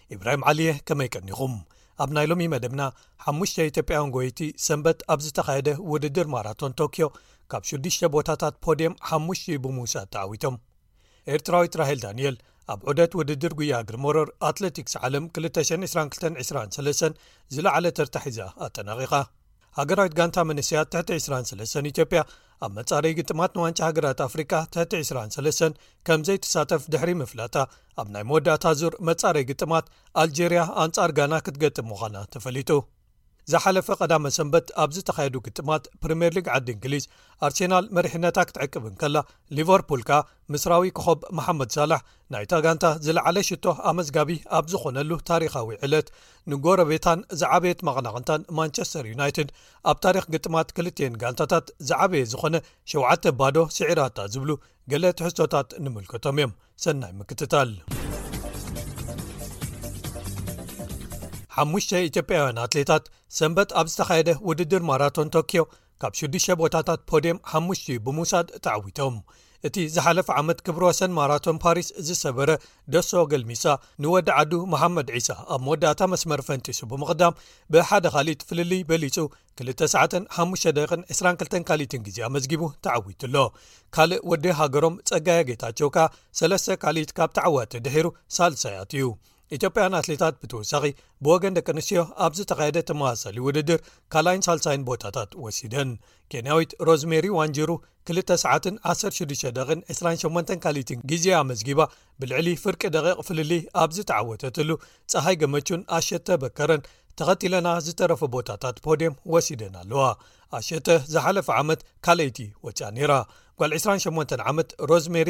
ኢብራሂም ዓሊየ ከመይ ቀኒኹም ኣብ ናይ ሎሚ መደብና ሓሙሽተ ኢትዮጵያውያን ጎይቲ ሰንበት ኣብ ዝተኻየደ ውድድር ማራቶን ቶክዮ ካብ ሽዱሽተ ቦታታት ፖድየም ሓሙሽትኡ ብምውሳድ ተዓዊቶም ኤርትራዊት ራሄል ዳንኤል ኣብ ዑደት ውድድር ጉያ እግሪ ሞሮር ኣትለቲክስ ዓለም 222 23 ዝለዓለ ተርታሒዛ ኣጠናቂቓ ሃገራዊት ጋንታ መንእሰያት ትሕቲ 23 ኢትዮጵያ ኣብ መጻረይ ግጥማት ንዋንጫ ሃገራት ኣፍሪቃ ትሕቲ 23 ከም ዘይትሳተፍ ድሕሪ ምፍላጣ ኣብ ናይ መወዳእታ ዙር መጻረይ ግጥማት ኣልጀርያ ኣንጻር ጋና ክትገጥም ምዃና ተፈሊጡ ዝሓለፈ ቀዳመ ሰንበት ኣብ ዝተኻየዱ ግጥማት ፕሪምየር ሊግ ዓዲ እንግሊዝ ኣርሴናል መሪሕነታ ክትዕቅብ እንከላ ሊቨርፑል ከኣ ምስራዊ ኮኾብ መሓመድ ሳላሕ ናይታ ጋንታ ዝለዓለ ሽቶ ኣመዝጋቢ ኣብ ዝኾነሉ ታሪኻዊ ዕለት ንጎረቤታን ዝዓበየት መቐናቕንታን ማንቸስተር ዩናይትድ ኣብ ታሪኽ ግጥማት ክልትኤን ጋንታታት ዝዓበየ ዝኾነ ሸውዓተ ባዶ ስዒራታ ዝብሉ ገለ ትሕዝቶታት ንምልከቶም እዮም ሰናይ ምክትታል ሓሙሽተ ኢትዮጵያውያን ኣትሌታት ሰንበት ኣብ ዝተኻየደ ውድድር ማራቶን ቶክዮ ካብ ሽዱሽተ ቦታታት ፖድየም ሓሙሽቲኡ ብምውሳድ ተዓዊቶም እቲ ዝሓለፈ ዓመት ክብሪ ወሰን ማራቶን ፓሪስ ዝሰበረ ደሶ ገልሚሳ ንወዲ ዓዱ መሓመድ ዒሳ ኣብ መወዳእታ መስመር ፈንጢሱ ብምቕዳም ብሓደ ካሊት ፍልልይ በሊፁ 2ሰ522 ካሊትን ግዜ ኣመዝጊቡ ተዓዊቱ ኣሎ ካልእ ወዲ ሃገሮም ፀጋያ ጌታቸው ከ ሰለስተ ካሊት ካብ ተዓዋቲ ድሒሩ ሳልሳያት እዩ ኢትዮጵያን ኣትሌታት ብተወሳኺ ብወገን ደቂ ኣንስትዮ ኣብ ዝተኻየደ ተመሳሳሊ ውድድር ካልኣይን ሳልሳይን ቦታታት ወሲደን ኬንያዊት ሮዝሜሪ ዋንጅሩ 2 ሰዓትን 1628 ካሊትን ግዜ ኣመዝጊባ ብልዕሊ ፍርቂ ደቂቕ ፍልሊ ኣብ ዝተዓወተትሉ ፀሓይ ገመቹን ኣሸተ በከረን ተኸቲለና ዝተረፈ ቦታታት ፖድም ወሲደን ኣለዋ ኣሸተ ዝሓለፈ ዓመት ካልይቲ ወፅያ ነይራ ጓል 28 ዓመት ሮዝሜሪ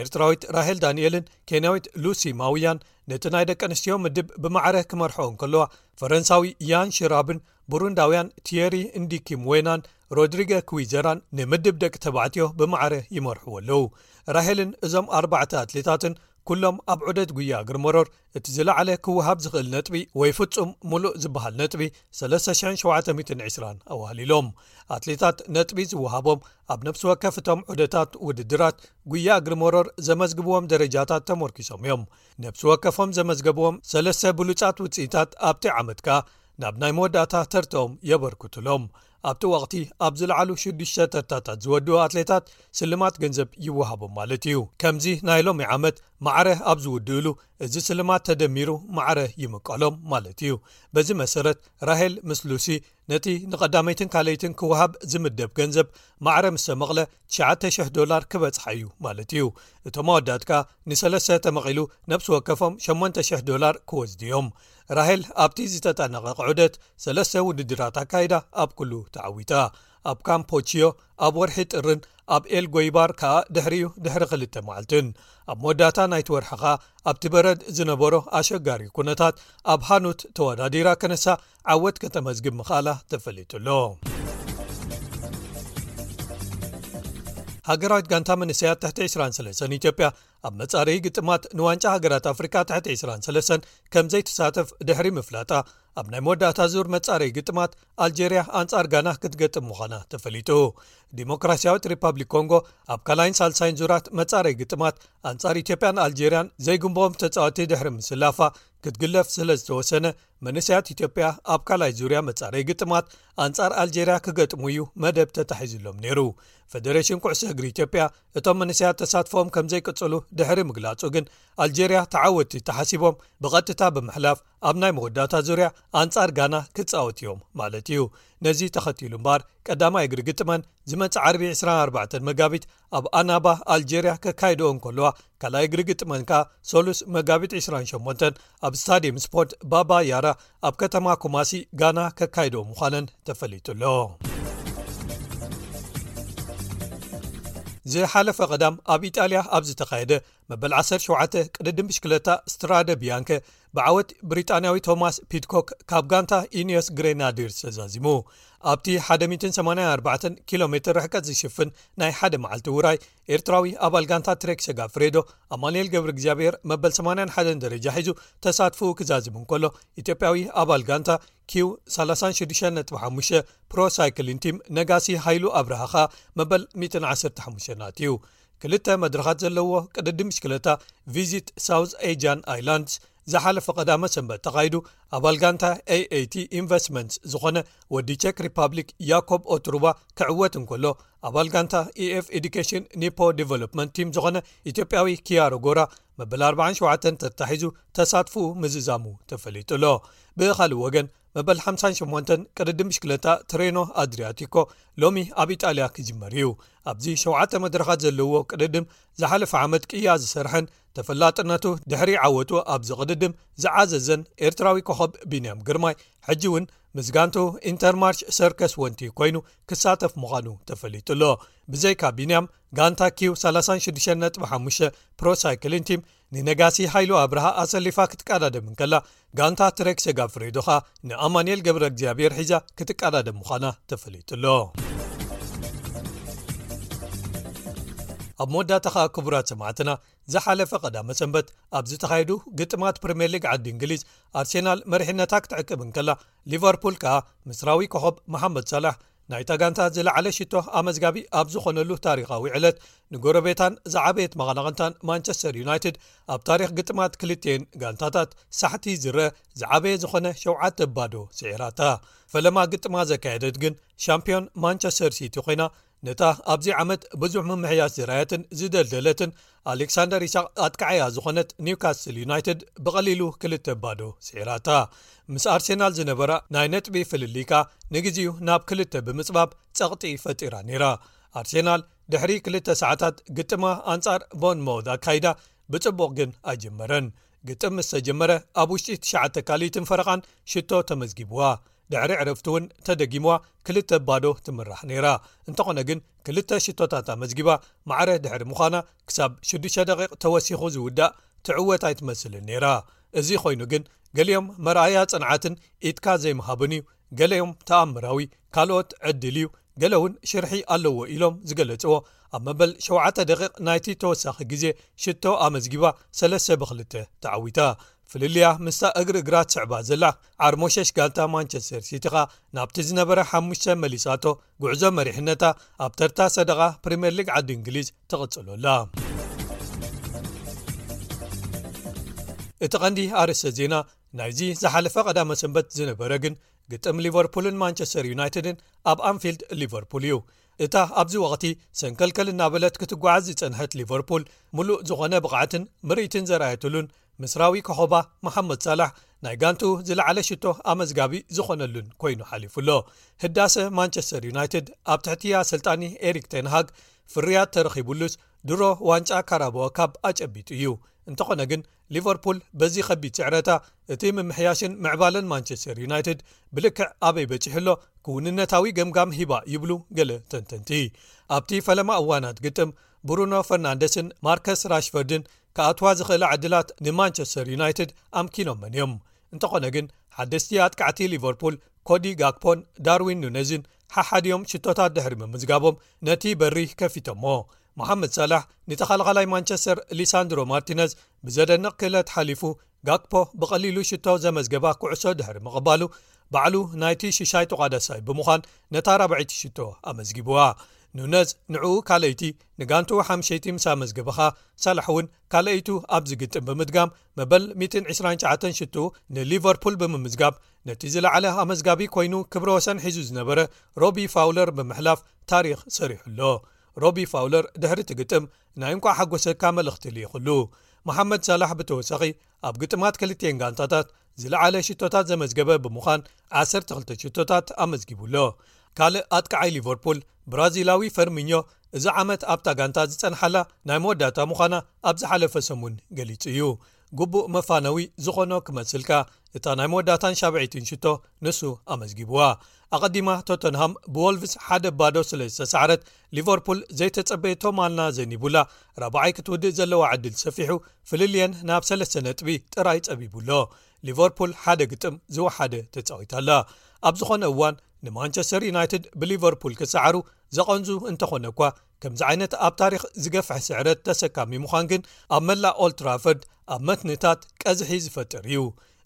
ኤርትራዊት ራሄል ዳንኤልን ኬንያዊት ሉሲ ማውያን ነቲ ናይ ደቂ ኣንስትዮ ምድብ ብማዕረ ክመርሐኦ ከለዋ ፈረንሳዊ ያን ሽራብን ቡሩንዳውያን ቲየሪ እንዲኪም ወናን ሮድሪገ ክዊዘራን ንምድብ ደቂ ተባዕትዮ ብማዕረ ይመርሕዎ ኣለዉ ራሄልን እዞም ኣርባዕተ ኣትሌታትን ኩሎም ኣብ ዑደት ጉያ ግርመሮር እቲ ዝለዓለ ክወሃብ ዝኽእል ነጥቢ ወይ ፍጹም ሙሉእ ዝበሃል ነጥቢ 3720 ኣዋህሊሎም ኣትሌታት ነጥቢ ዝወሃቦም ኣብ ነብሲ ወከፍ እቶም ዑደታት ውድድራት ጉያ እግሪ መሮር ዘመዝግብዎም ደረጃታት ተሞርኪሶም እዮም ነብሲ ወከፎም ዘመዝገብዎም ሰለስተ ብሉፃት ውፅኢታት ኣብቲ ዓመት ከኣ ናብ ናይ መወዳእታ ተርተኦም የበርክቱሎም ኣብቲ ወቕቲ ኣብ ዝለዓሉ ሽዱሽተ ተርታታት ዝወድኡ ኣትሌታት ስልማት ገንዘብ ይወሃቦም ማለት እዩ ከምዚ ናይ ሎሚ ዓመት ማዕረ ኣብ ዝውድእሉ እዚ ስልማት ተደሚሩ ማዕረ ይምቀሎም ማለት እዩ በዚ መሰረት ራሄል ምስ ሉሲ ነቲ ንቐዳመይትን ካለይትን ክወሃብ ዝምደብ ገንዘብ ማዕረ ምስ ተመቕለ 9,00 ዶላር ክበፅሓ እዩ ማለት እዩ እቶም ኣወዳት ከኣ ንሰለስተ ተመቒሉ ነብሲ ወከፎም 8,00 ዶላር ክወስዱ እዮም ራሄል ኣብቲ ዝተጠናቐቐ ዑደት ሰለስተ ውድድራት ኣካይዳ ኣብ ኩሉ ተዓዊታ ኣብ ካምፖችዮ ኣብ ወርሒ ጥርን ኣብ ኤል ጎይባር ከኣ ድሕሪኡ ድሕሪ ክልተ መዓልትን ኣብ መወዳእታ ናይቲ ወርሒ ኸኣ ኣብቲ በረድ ዝነበሮ ኣሸጋሪ ኩነታት ኣብ ሃኑት ተወዳዲራ ከነሳ ዓወት ከተመዝግብ ምኽኣላ ተፈሊጡ ኣሎ ሃገራዊት ጋንታ መንስያት ትሕቲ 23 ኢትዮጵያ ኣብ መጻረዪ ግጥማት ንዋንጫ ሃገራት ኣፍሪቃ ትሕቲ 23 ከም ዘይትሳተፍ ድሕሪ ምፍላጣ ኣብ ናይ መወዳእታ ዙር መጻረዪ ግጥማት ኣልጀርያ ኣንጻር ጋና ክትገጥም ምዃና ተፈሊጡ ዲሞክራስያዊት ሪፓብሊክ ኮንጎ ኣብ ካላይን ሳልሳይን ዙራት መጻረዪ ግጥማት ኣንጻር ኢትዮጵያን ኣልጀርያን ዘይግንብኦም ተጻወቲ ድሕሪ ምስላፋ ክትግለፍ ስለ ዝተወሰነ መንስያት ኢትዮጵያ ኣብ ካልይ ዙርያ መጻረይ ግጥማት ኣንጻር ኣልጀርያ ክገጥሙ እዩ መደብ ተታሒዙሎም ነይሩ ፈደሬሽን ኩዕሶ እግሪ ኢትዮጵያ እቶም መንእሰያት ተሳትፎኦም ከም ዘይቅጽሉ ድሕሪ ምግላጹ ግን ኣልጀርያ ተዓወቲ ተሓሲቦም ብቐጥታ ብምሕላፍ ኣብ ናይ መወዳእታ ዙርያ ኣንጻር ጋና ክጻወት እዮም ማለት እዩ ነዚ ተኸቲሉ እምበኣር ቀዳማይ እግሪ ግጥመን ዝመጽ ዓርቢ 24 መጋቢት ኣብ ኣናባ ኣልጀርያ ከካይድኦ እንከለዋ ካልኣይ እግሪ ግጥመን ከኣ ሰሉስ መጋቢት 28 ኣብ ስታድየም ስፖርት ባባ ያራ ኣብ ከተማ ኩማሲ ጋና ከካይዶ ምዃነን ተፈሊጡ ኣሎ ዝሓለፈ ቐዳም ኣብ ኢጣልያ ኣብ ዝተኻየደ መበል 17 ቅድድም ብሽክለታ ስትራደ ብያንከ ብዓወት ብሪጣንያዊ ቶማስ ፒትኮክ ካብ ጋንታ ዩንየስ ግሬናድር ዝተዛዚሙ ኣብቲ 184 ኪ ሜ ርሕቀት ዝሽፍን ናይ ሓደ መዓልቲ ውራይ ኤርትራዊ ኣባል ጋንታ ትሬክ ሸጋ ፍሬዶ ኣማንኤል ገብሪ እግዚኣብሔር መበል 8 ሓን ደረጃ ሒዙ ተሳትፉኡ ክዛዝም እንከሎ ኢትዮጵያዊ ኣባል ጋንታ ኪው 365 ፕሮ ሳይክሊን ቲም ነጋሲ ሃይሉ ኣብርሃ ኸኣ መበል 115 ናትዩ ክልተ መድረኻት ዘለዎ ቅድዲ ምሽክለታ ቪዚት ሳውት ኤጃን ኣይላንድስ ዝሓለፈ ቀዳመ ሰንበት ተኻይዱ ኣባል ጋንታ aat ኢንቨስትመንት ዝኾነ ወዲ ቸክ ሪፓብሊክ ያኮብ ኦትሩባ ክዕወት እንከሎ ኣባል ጋንታ eኤf ኤዱኬሽን ኒፖ ዴቨሎፕመንት ቲም ዝኾነ ኢትዮጵያዊ ክያሮ ጎራ መበል 47 ተታሒዙ ተሳትፉ ምዝዛሙ ተፈሊጡ ኣሎ ብኻልእ ወገን መበል 58 ቅድዲ ምሽክለታ ትሬኖ ኣድርያቲኮ ሎሚ ኣብ ኢጣልያ ክጅመር እዩ ኣብዚ ሸተ መድረኻት ዘለዎ ቅድድም ዝሓለፈ ዓመት ቅያ ዝሰርሐን ተፈላጥነቱ ድሕሪ ዓወቱ ኣብዚ ቅድድም ዝዓዘዘን ኤርትራዊ ኮኸብ ቢንያም ግርማይ ሕጂ እውን ምስ ጋንትኡ ኢንተርማርች ሰርከስ ወንቲ ኮይኑ ክሳተፍ ምዃኑ ተፈሊጡ ኣሎ ብዘይካ ቢንያም ጋንታ ኪው 365 ፕሮሳይክሊንቲም ንነጋሲ ሃይሉ ኣብርሃ ኣሰሊፋ ክትቀዳደም እንከላ ጋንታ ትሬክ ሰጋ ፍሬዶኻ ንኣማንኤል ገብረ እግዚኣብሔር ሒዛ ክትቀዳደም ምዃና ተፈሊጡ ኣሎ ኣብ መወዳእታ ኸኣ ክቡራት ሰማዕትና ዝሓለፈ ቀዳመ ሰንበት ኣብ ዝተኻየዱ ግጥማት ፕሪምየር ሊግ ዓዲ እንግሊዝ ኣርሴናል መሪሕነታ ክትዕቅብ እንከላ ሊቨርፑል ከኣ ምስራዊ ኮኾብ መሓመድ ሳላሕ ናይታ ጋንታ ዝለዓለ ሽቶ ኣመዝጋቢ ኣብ ዝኾነሉ ታሪኻዊ ዕለት ንጎረቤታን ዝዓበየት መቐናቕንታን ማንቸስተር ዩናይትድ ኣብ ታሪክ ግጥማት ክልትን ጋንታታት ሳሕቲ ዝረአ ዝዓበየ ዝኾነ ሸተ ባዶ ስዒራታ ፈለማ ግጥማ ዘካየደት ግን ሻምፕዮን ማንቸስተር ሲቲ ኮይና ነታ ኣብዚ ዓመት ብዙሕ ምምሕያሽ ዝርኣየትን ዝደልደለትን ኣሌክሳንደር ኢሳቅ ኣጥቃዓያ ዝኾነት ኒውካስትል ዩናይትድ ብቐሊሉ ክልተ ባዶ ስዒራታ ምስ ኣርሴናል ዝነበራ ናይ ነጥቢ ፍልልይካ ንግዜኡ ናብ ክልተ ብምጽባብ ጸቕጢ ፈጢራ ነይራ ኣርሴናል ድሕሪ ክልተ ሰዓታት ግጥማ ኣንጻር ቦን ሞውት ኣካይዳ ብጽቡቕ ግን ኣይጀመረን ግጥም ምስ ተጀመረ ኣብ ውሽጢ ትሸ ካልትን ፈረቓን ሽቶ ተመዝጊብዋ ድሕሪ ዕረፍቲ እውን ተደጊምዋ ክልተ ባዶ ትምራሕ ነይራ እንተኾነ ግን ክልተ ሽቶታት ኣመዝጊባ ማዕረ ድሕሪ ምዃና ክሳብ ሽዱሽተ ደቂቕ ተወሲኹ ዝውዳእ ትዕወት ኣይትመስልን ነይራ እዚ ኮይኑ ግን ገሊኦም መርኣያ ጽንዓትን ኢድካ ዘይምሃብን እዩ ገለዮም ተኣምራዊ ካልኦት ዕድል እዩ ገለ እውን ሽርሒ ኣለዎ ኢሎም ዝገለጽዎ ኣብ መበል ሸውዓተ ደቂቕ ናይቲ ተወሳኺ ግዜ ሽቶ ኣመዝጊባ ሰለስተ ብክልተ ተዓዊታ ፍልልያ ምስታ እግሪ እግራ ትስዕባ ዘላ ዓርሞሸሽ ጋንታ ማንቸስተር ሲቲ ከኣ ናብቲ ዝነበረ ሓሙሽተ መሊሳቶ ጉዕዞ መሪሕነታ ኣብ ተርታ ሰደቓ ፕሪምየር ሊግ ዓዲ እንግሊዝ ትቕጽሎ ኣላ። እቲ ቐንዲ ኣርእስተ ዜና ናይዚ ዝሓለፈ ቀዳመ ሰንበት ዝነበረ ግን ግጥም ሊቨርፑልን ማንቸስተር ዩናይትድን ኣብ ኣንፊልድ ሊቨርፑል እዩ እታ ኣብዚ ወቕቲ ሰንከልከል እናበለት ክትጓዓዝ ዝጸንሐት ሊቨርፑል ምሉእ ዝኾነ ብቕዓትን ምርኢትን ዘርኣየትሉን ምስራዊ ኮኾባ መሓመድ ሳላሕ ናይ ጋንትኡ ዝለዓለ ሽቶ ኣመዝጋቢ ዝኾነሉን ኮይኑ ሓሊፉ ኣሎ ህዳሰ ማንቸስተር ዩናይትድ ኣብ ትሕቲ ኣሰልጣኒ ኤሪክ ቴንሃግ ፍርያት ተረኺቡሉስ ድሮ ዋንጫ ካራቦ ካብ ኣጨቢጡ እዩ እንተኾነ ግን ሊቨርፑል በዚ ከቢድ ስዕረታ እቲ ምምሕያሽን ምዕባለን ማንቸስተር ዩናይትድ ብልክዕ ኣበይ በጺሑ ኣሎ ክውንነታዊ ገምጋም ሂባ ይብሉ ገለ ተንተንቲ። ኣብቲ ፈለማ እዋናት ግጥም ብሩኖ ፈርናንደስን ማርከስ ራሽፈርድን ክኣትዋ ዝኽእላ ዕድላት ንማንቸስተር ዩናይትድ ኣምኪኖመን እዮም። እንተኾነ ግን ሓደስቲ ኣጥቃዕቲ ሊቨርፑል ኮዲ ጋክፖን ዳርዊን ኑነዝን ሓሓዲኦም ሽቶታት ድሕሪ ምምዝጋቦም ነቲ በሪ ከፊቶሞ መሓመድ ሳላሕ ንተኸላኸላይ ማንቸስተር ሊሳንድሮ ማርቲነዝ ብዘደንቕ ክእለት ሓሊፉ ጋክፖ ብቐሊሉ ሽቶ ዘመዝገባ ኩዕሶ ድሕሪ ምቕባሉ ባዕሉ ናይቲ ሽሻይ ተቋዳሳይ ብምዃን ነታ ራብዒይቲ ሽቶ ኣመዝጊብዋ ኑነዝ ንዕኡ ካልኣይቲ ንጋንቱ ሓምሸይቲ ምስ ኣመዝገበኻ ሳላሕ እውን ካልኣይቱ ኣብ ዝግጥም ብምድጋም መበል 29 ሽቱ ንሊቨርፑል ብምምዝጋብ ነቲ ዝለዓለ ኣመዝጋቢ ኮይኑ ክብረ ወሰን ሒዙ ዝነበረ ሮቢ ፋውለር ብምሕላፍ ታሪኽ ሰሪሑ ኣሎ ሮቢ ፋውለር ድሕሪ እቲ ግጥም ናይ እንቋዕ ሓጎሰካ መልእኽቲ ልኢኹሉ መሓመድ ሳላሕ ብተወሳኺ ኣብ ግጥማት ክልትኤን ጋንታታት ዝለዓለ ሽቶታት ዘመዝገበ ብምዃን 12 ሽቶታት ኣመዝጊቡ ኣሎ ካልእ ኣጥቃዓይ ሊቨርፑል ብራዚላዊ ፈርሚኞ እዚ ዓመት ኣብታ ጋንታ ዝጸንሓላ ናይ መወዳእታ ምዃና ኣብ ዝሓለፈ ሰሙን ገሊጹ እዩ ግቡእ መፋነዊ ዝኾኖ ክመስል ከኣ እታ ናይ መወዳእታን ሻብዐይቲን ሽቶ ንሱ ኣመዝጊቡዋ። ኣቐዲማ ቶተንሃም ብዎልቭስ ሓደ ባዶ ስለ ዝተሳዕረት ሊቨርፑል ዘይተጸበየቶ ማና ዘኒቡላ ራብዓይ ክትውድእ ዘለዋ ዕድል ሰፊሑ ፍልልየን ናብ ሰለስተ ነጥቢ ጥራይ ጸቢቡ ኣሎ። ሊቨርፑል ሓደ ግጥም ዝወሓደ ተጻዊታ ኣላ። ኣብ ዝኾነ እዋን ንማንቸስተር ዩናይትድ ብሊቨርፑል ክሰዓሩ ዘቐንዙ እንተኾነ እኳ ከምዚ ዓይነት ኣብ ታሪኽ ዝገፍሐ ስዕረት ተሰካሚ ምዃን ግን ኣብ መላእ ኦልትራፈርድ ኣብ መትንታት ቀዝሒ ዝፈጥር እዩ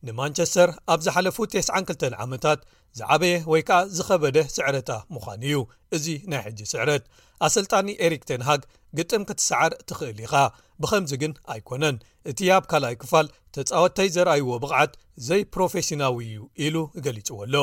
ንማንቸስተር ኣብ ዝሓለፉ 92 ዓመታት ዝዓበየ ወይ ከዓ ዝኸበደ ስዕረታ ምዃኑ እዩ እዚ ናይ ሕጂ ስዕረት ኣሰልጣኒ ኤሪክ ተንሃግ ግጥም ክትሰዓር ትኽእል ኢኻ ብኸምዚ ግን ኣይኮነን እቲ ኣብ ካልኣይ ክፋል ተፃወተይ ዘርኣይዎ ብቕዓት ዘይፕሮፌሽናዊ እዩ ኢሉ ገሊፅዎ ኣሎ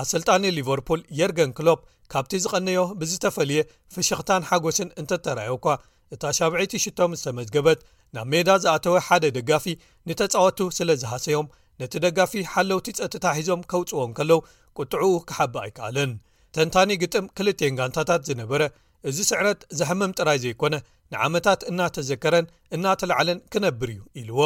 ኣሰልጣኒ ሊቨርፑል የርገን ክሎፕ ካብቲ ዝቐነዮ ብዝተፈልየ ፍሽኽታን ሓጎስን እንተተራእዮ'ኳ እታ ሻብዐይቲ ሽቶ ምስ ተመዝገበት ናብ ሜዳ ዝኣተወ ሓደ ደጋፊ ንተጻወቱ ስለ ዝሃሰዮም ነቲ ደጋፊ ሓለውቲ ጸጥታ ሒዞም ከውጽዎ እንከለው ቁጥዕኡ ክሓብእ ኣይከኣለን ተንታኒ ግጥም ክልቲኤን ጋንታታት ዝነበረ እዚ ስዕረት ዘሕምም ጥራይ ዘይኮነ ንዓመታት እናተዘከረን እናተላዕለን ክነብር እዩ ኢልዎ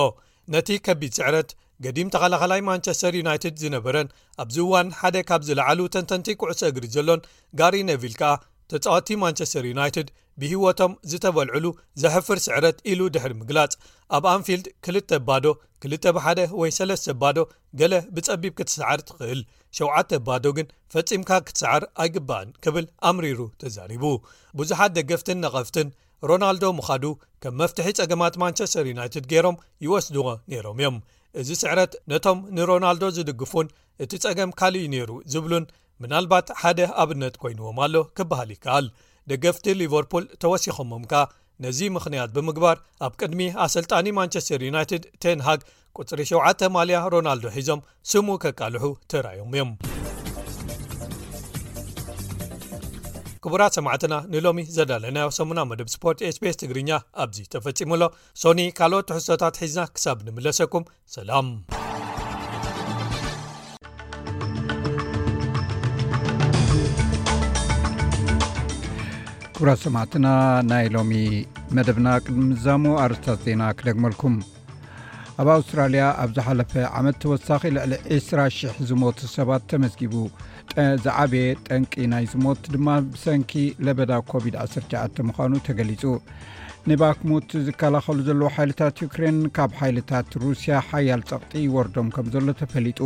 ነቲ ከቢድ ስዕረት ገዲም ተኸላኸላይ ማንቸስተር ዩናይትድ ዝነበረን ኣብዚ እዋን ሓደ ካብ ዝለዓሉ ተንተንቲ ኩዕሶ እግሪ ዘሎን ጋሪ ነቪል ከኣ ተጻወቲ ማንቸስተር ዩናይትድ ብህወቶም ዝተበልዕሉ ዘሕፍር ስዕረት ኢሉ ድሕሪ ምግላጽ ኣብ ኣንፊልድ ክልተ ባዶ ክልተ ብሓደ ወይ ሰለስተ ባዶ ገለ ብጸቢብ ክትሰዓር ትኽእል ሸውዓተ ባዶ ግን ፈጺምካ ክትሰዓር ኣይግባእን ክብል ኣምሪሩ ተዛሪቡ ብዙሓት ደገፍትን ነቐፍትን ሮናልዶ ምዃዱ ከም መፍትሒ ጸገማት ማንቸስተር ዩናይትድ ገይሮም ይወስድዎ ነይሮም እዮም እዚ ስዕረት ነቶም ንሮናልዶ ዝድግፉን እቲ ጸገም ካልእ እዩ ነይሩ ዝብሉን ምናልባት ሓደ ኣብነት ኮይንዎም ኣሎ ክበሃል ይከኣል ደገፍቲ ሊቨርፑል ተወሲኾሞም ከኣ ነዚ ምኽንያት ብምግባር ኣብ ቅድሚ ኣሰልጣኒ ማንቸስተር ዩናይትድ ቴንሃግ ቁጽሪ ሸውዓተ ማልያ ሮናልዶ ሒዞም ስሙ ከቃልሑ ተራዮም እዮም ክቡራት ሰማዕትና ንሎሚ ዘዳለናዮ ሰሙና መደብ ስፖርት ስቤስ ትግርኛ ኣብዚ ተፈጺሙ ኣሎ ሶኒ ካልኦት ትሕዝቶታት ሒዝና ክሳብ ንምለሰኩም ሰላም ክቡራት ሰማዕትና ናይ ሎሚ መደብና ቅድሚ ምዛሙ ኣርስታት ዜና ክደግመልኩም ኣብ ኣውስትራልያ ኣብ ዝሓለፈ ዓመት ተወሳኺ ልዕሊ 20,00 ዝሞቱ ሰባት ተመዝጊቡ ዝዓበየ ጠንቂ ናይ ዝሞት ድማ ብሰንኪ ለበዳ ኮቪድ-19 ምዃኑ ተገሊጹ ንባክሙት ዝከላኸሉ ዘለዉ ሓይልታት ዩክሬን ካብ ሓይልታት ሩስያ ሓያል ጸቕጢ ይወርዶም ከም ዘሎ ተፈሊጡ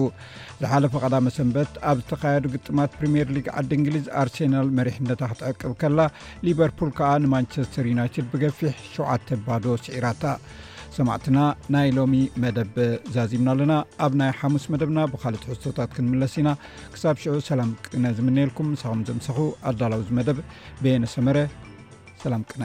ዝሓለፈ ቀዳመ ሰንበት ኣብ ዝተካየዱ ግጥማት ፕሪምየር ሊግ ዓዲ እንግሊዝ ኣርሴናል መሪሕነታ ክትዕቅብ ከላ ሊቨርፑል ከኣ ንማንቸስተር ዩናይትድ ብገፊሕ ሸተ ባዶ ስዒራታ ሰማዕትና ናይ ሎሚ መደብ ዛዚምና ኣለና ኣብ ናይ ሓሙስ መደብና ብካልእ ትሕዝቶታት ክንምለስ ኢና ክሳብ ሽዑ ሰላም ቅነ ዝምነየልኩም ንሳኹም ዘምሰኹ ኣዳላዊ ዝ መደብ ቤየነሰመረ ሰላም ቅነ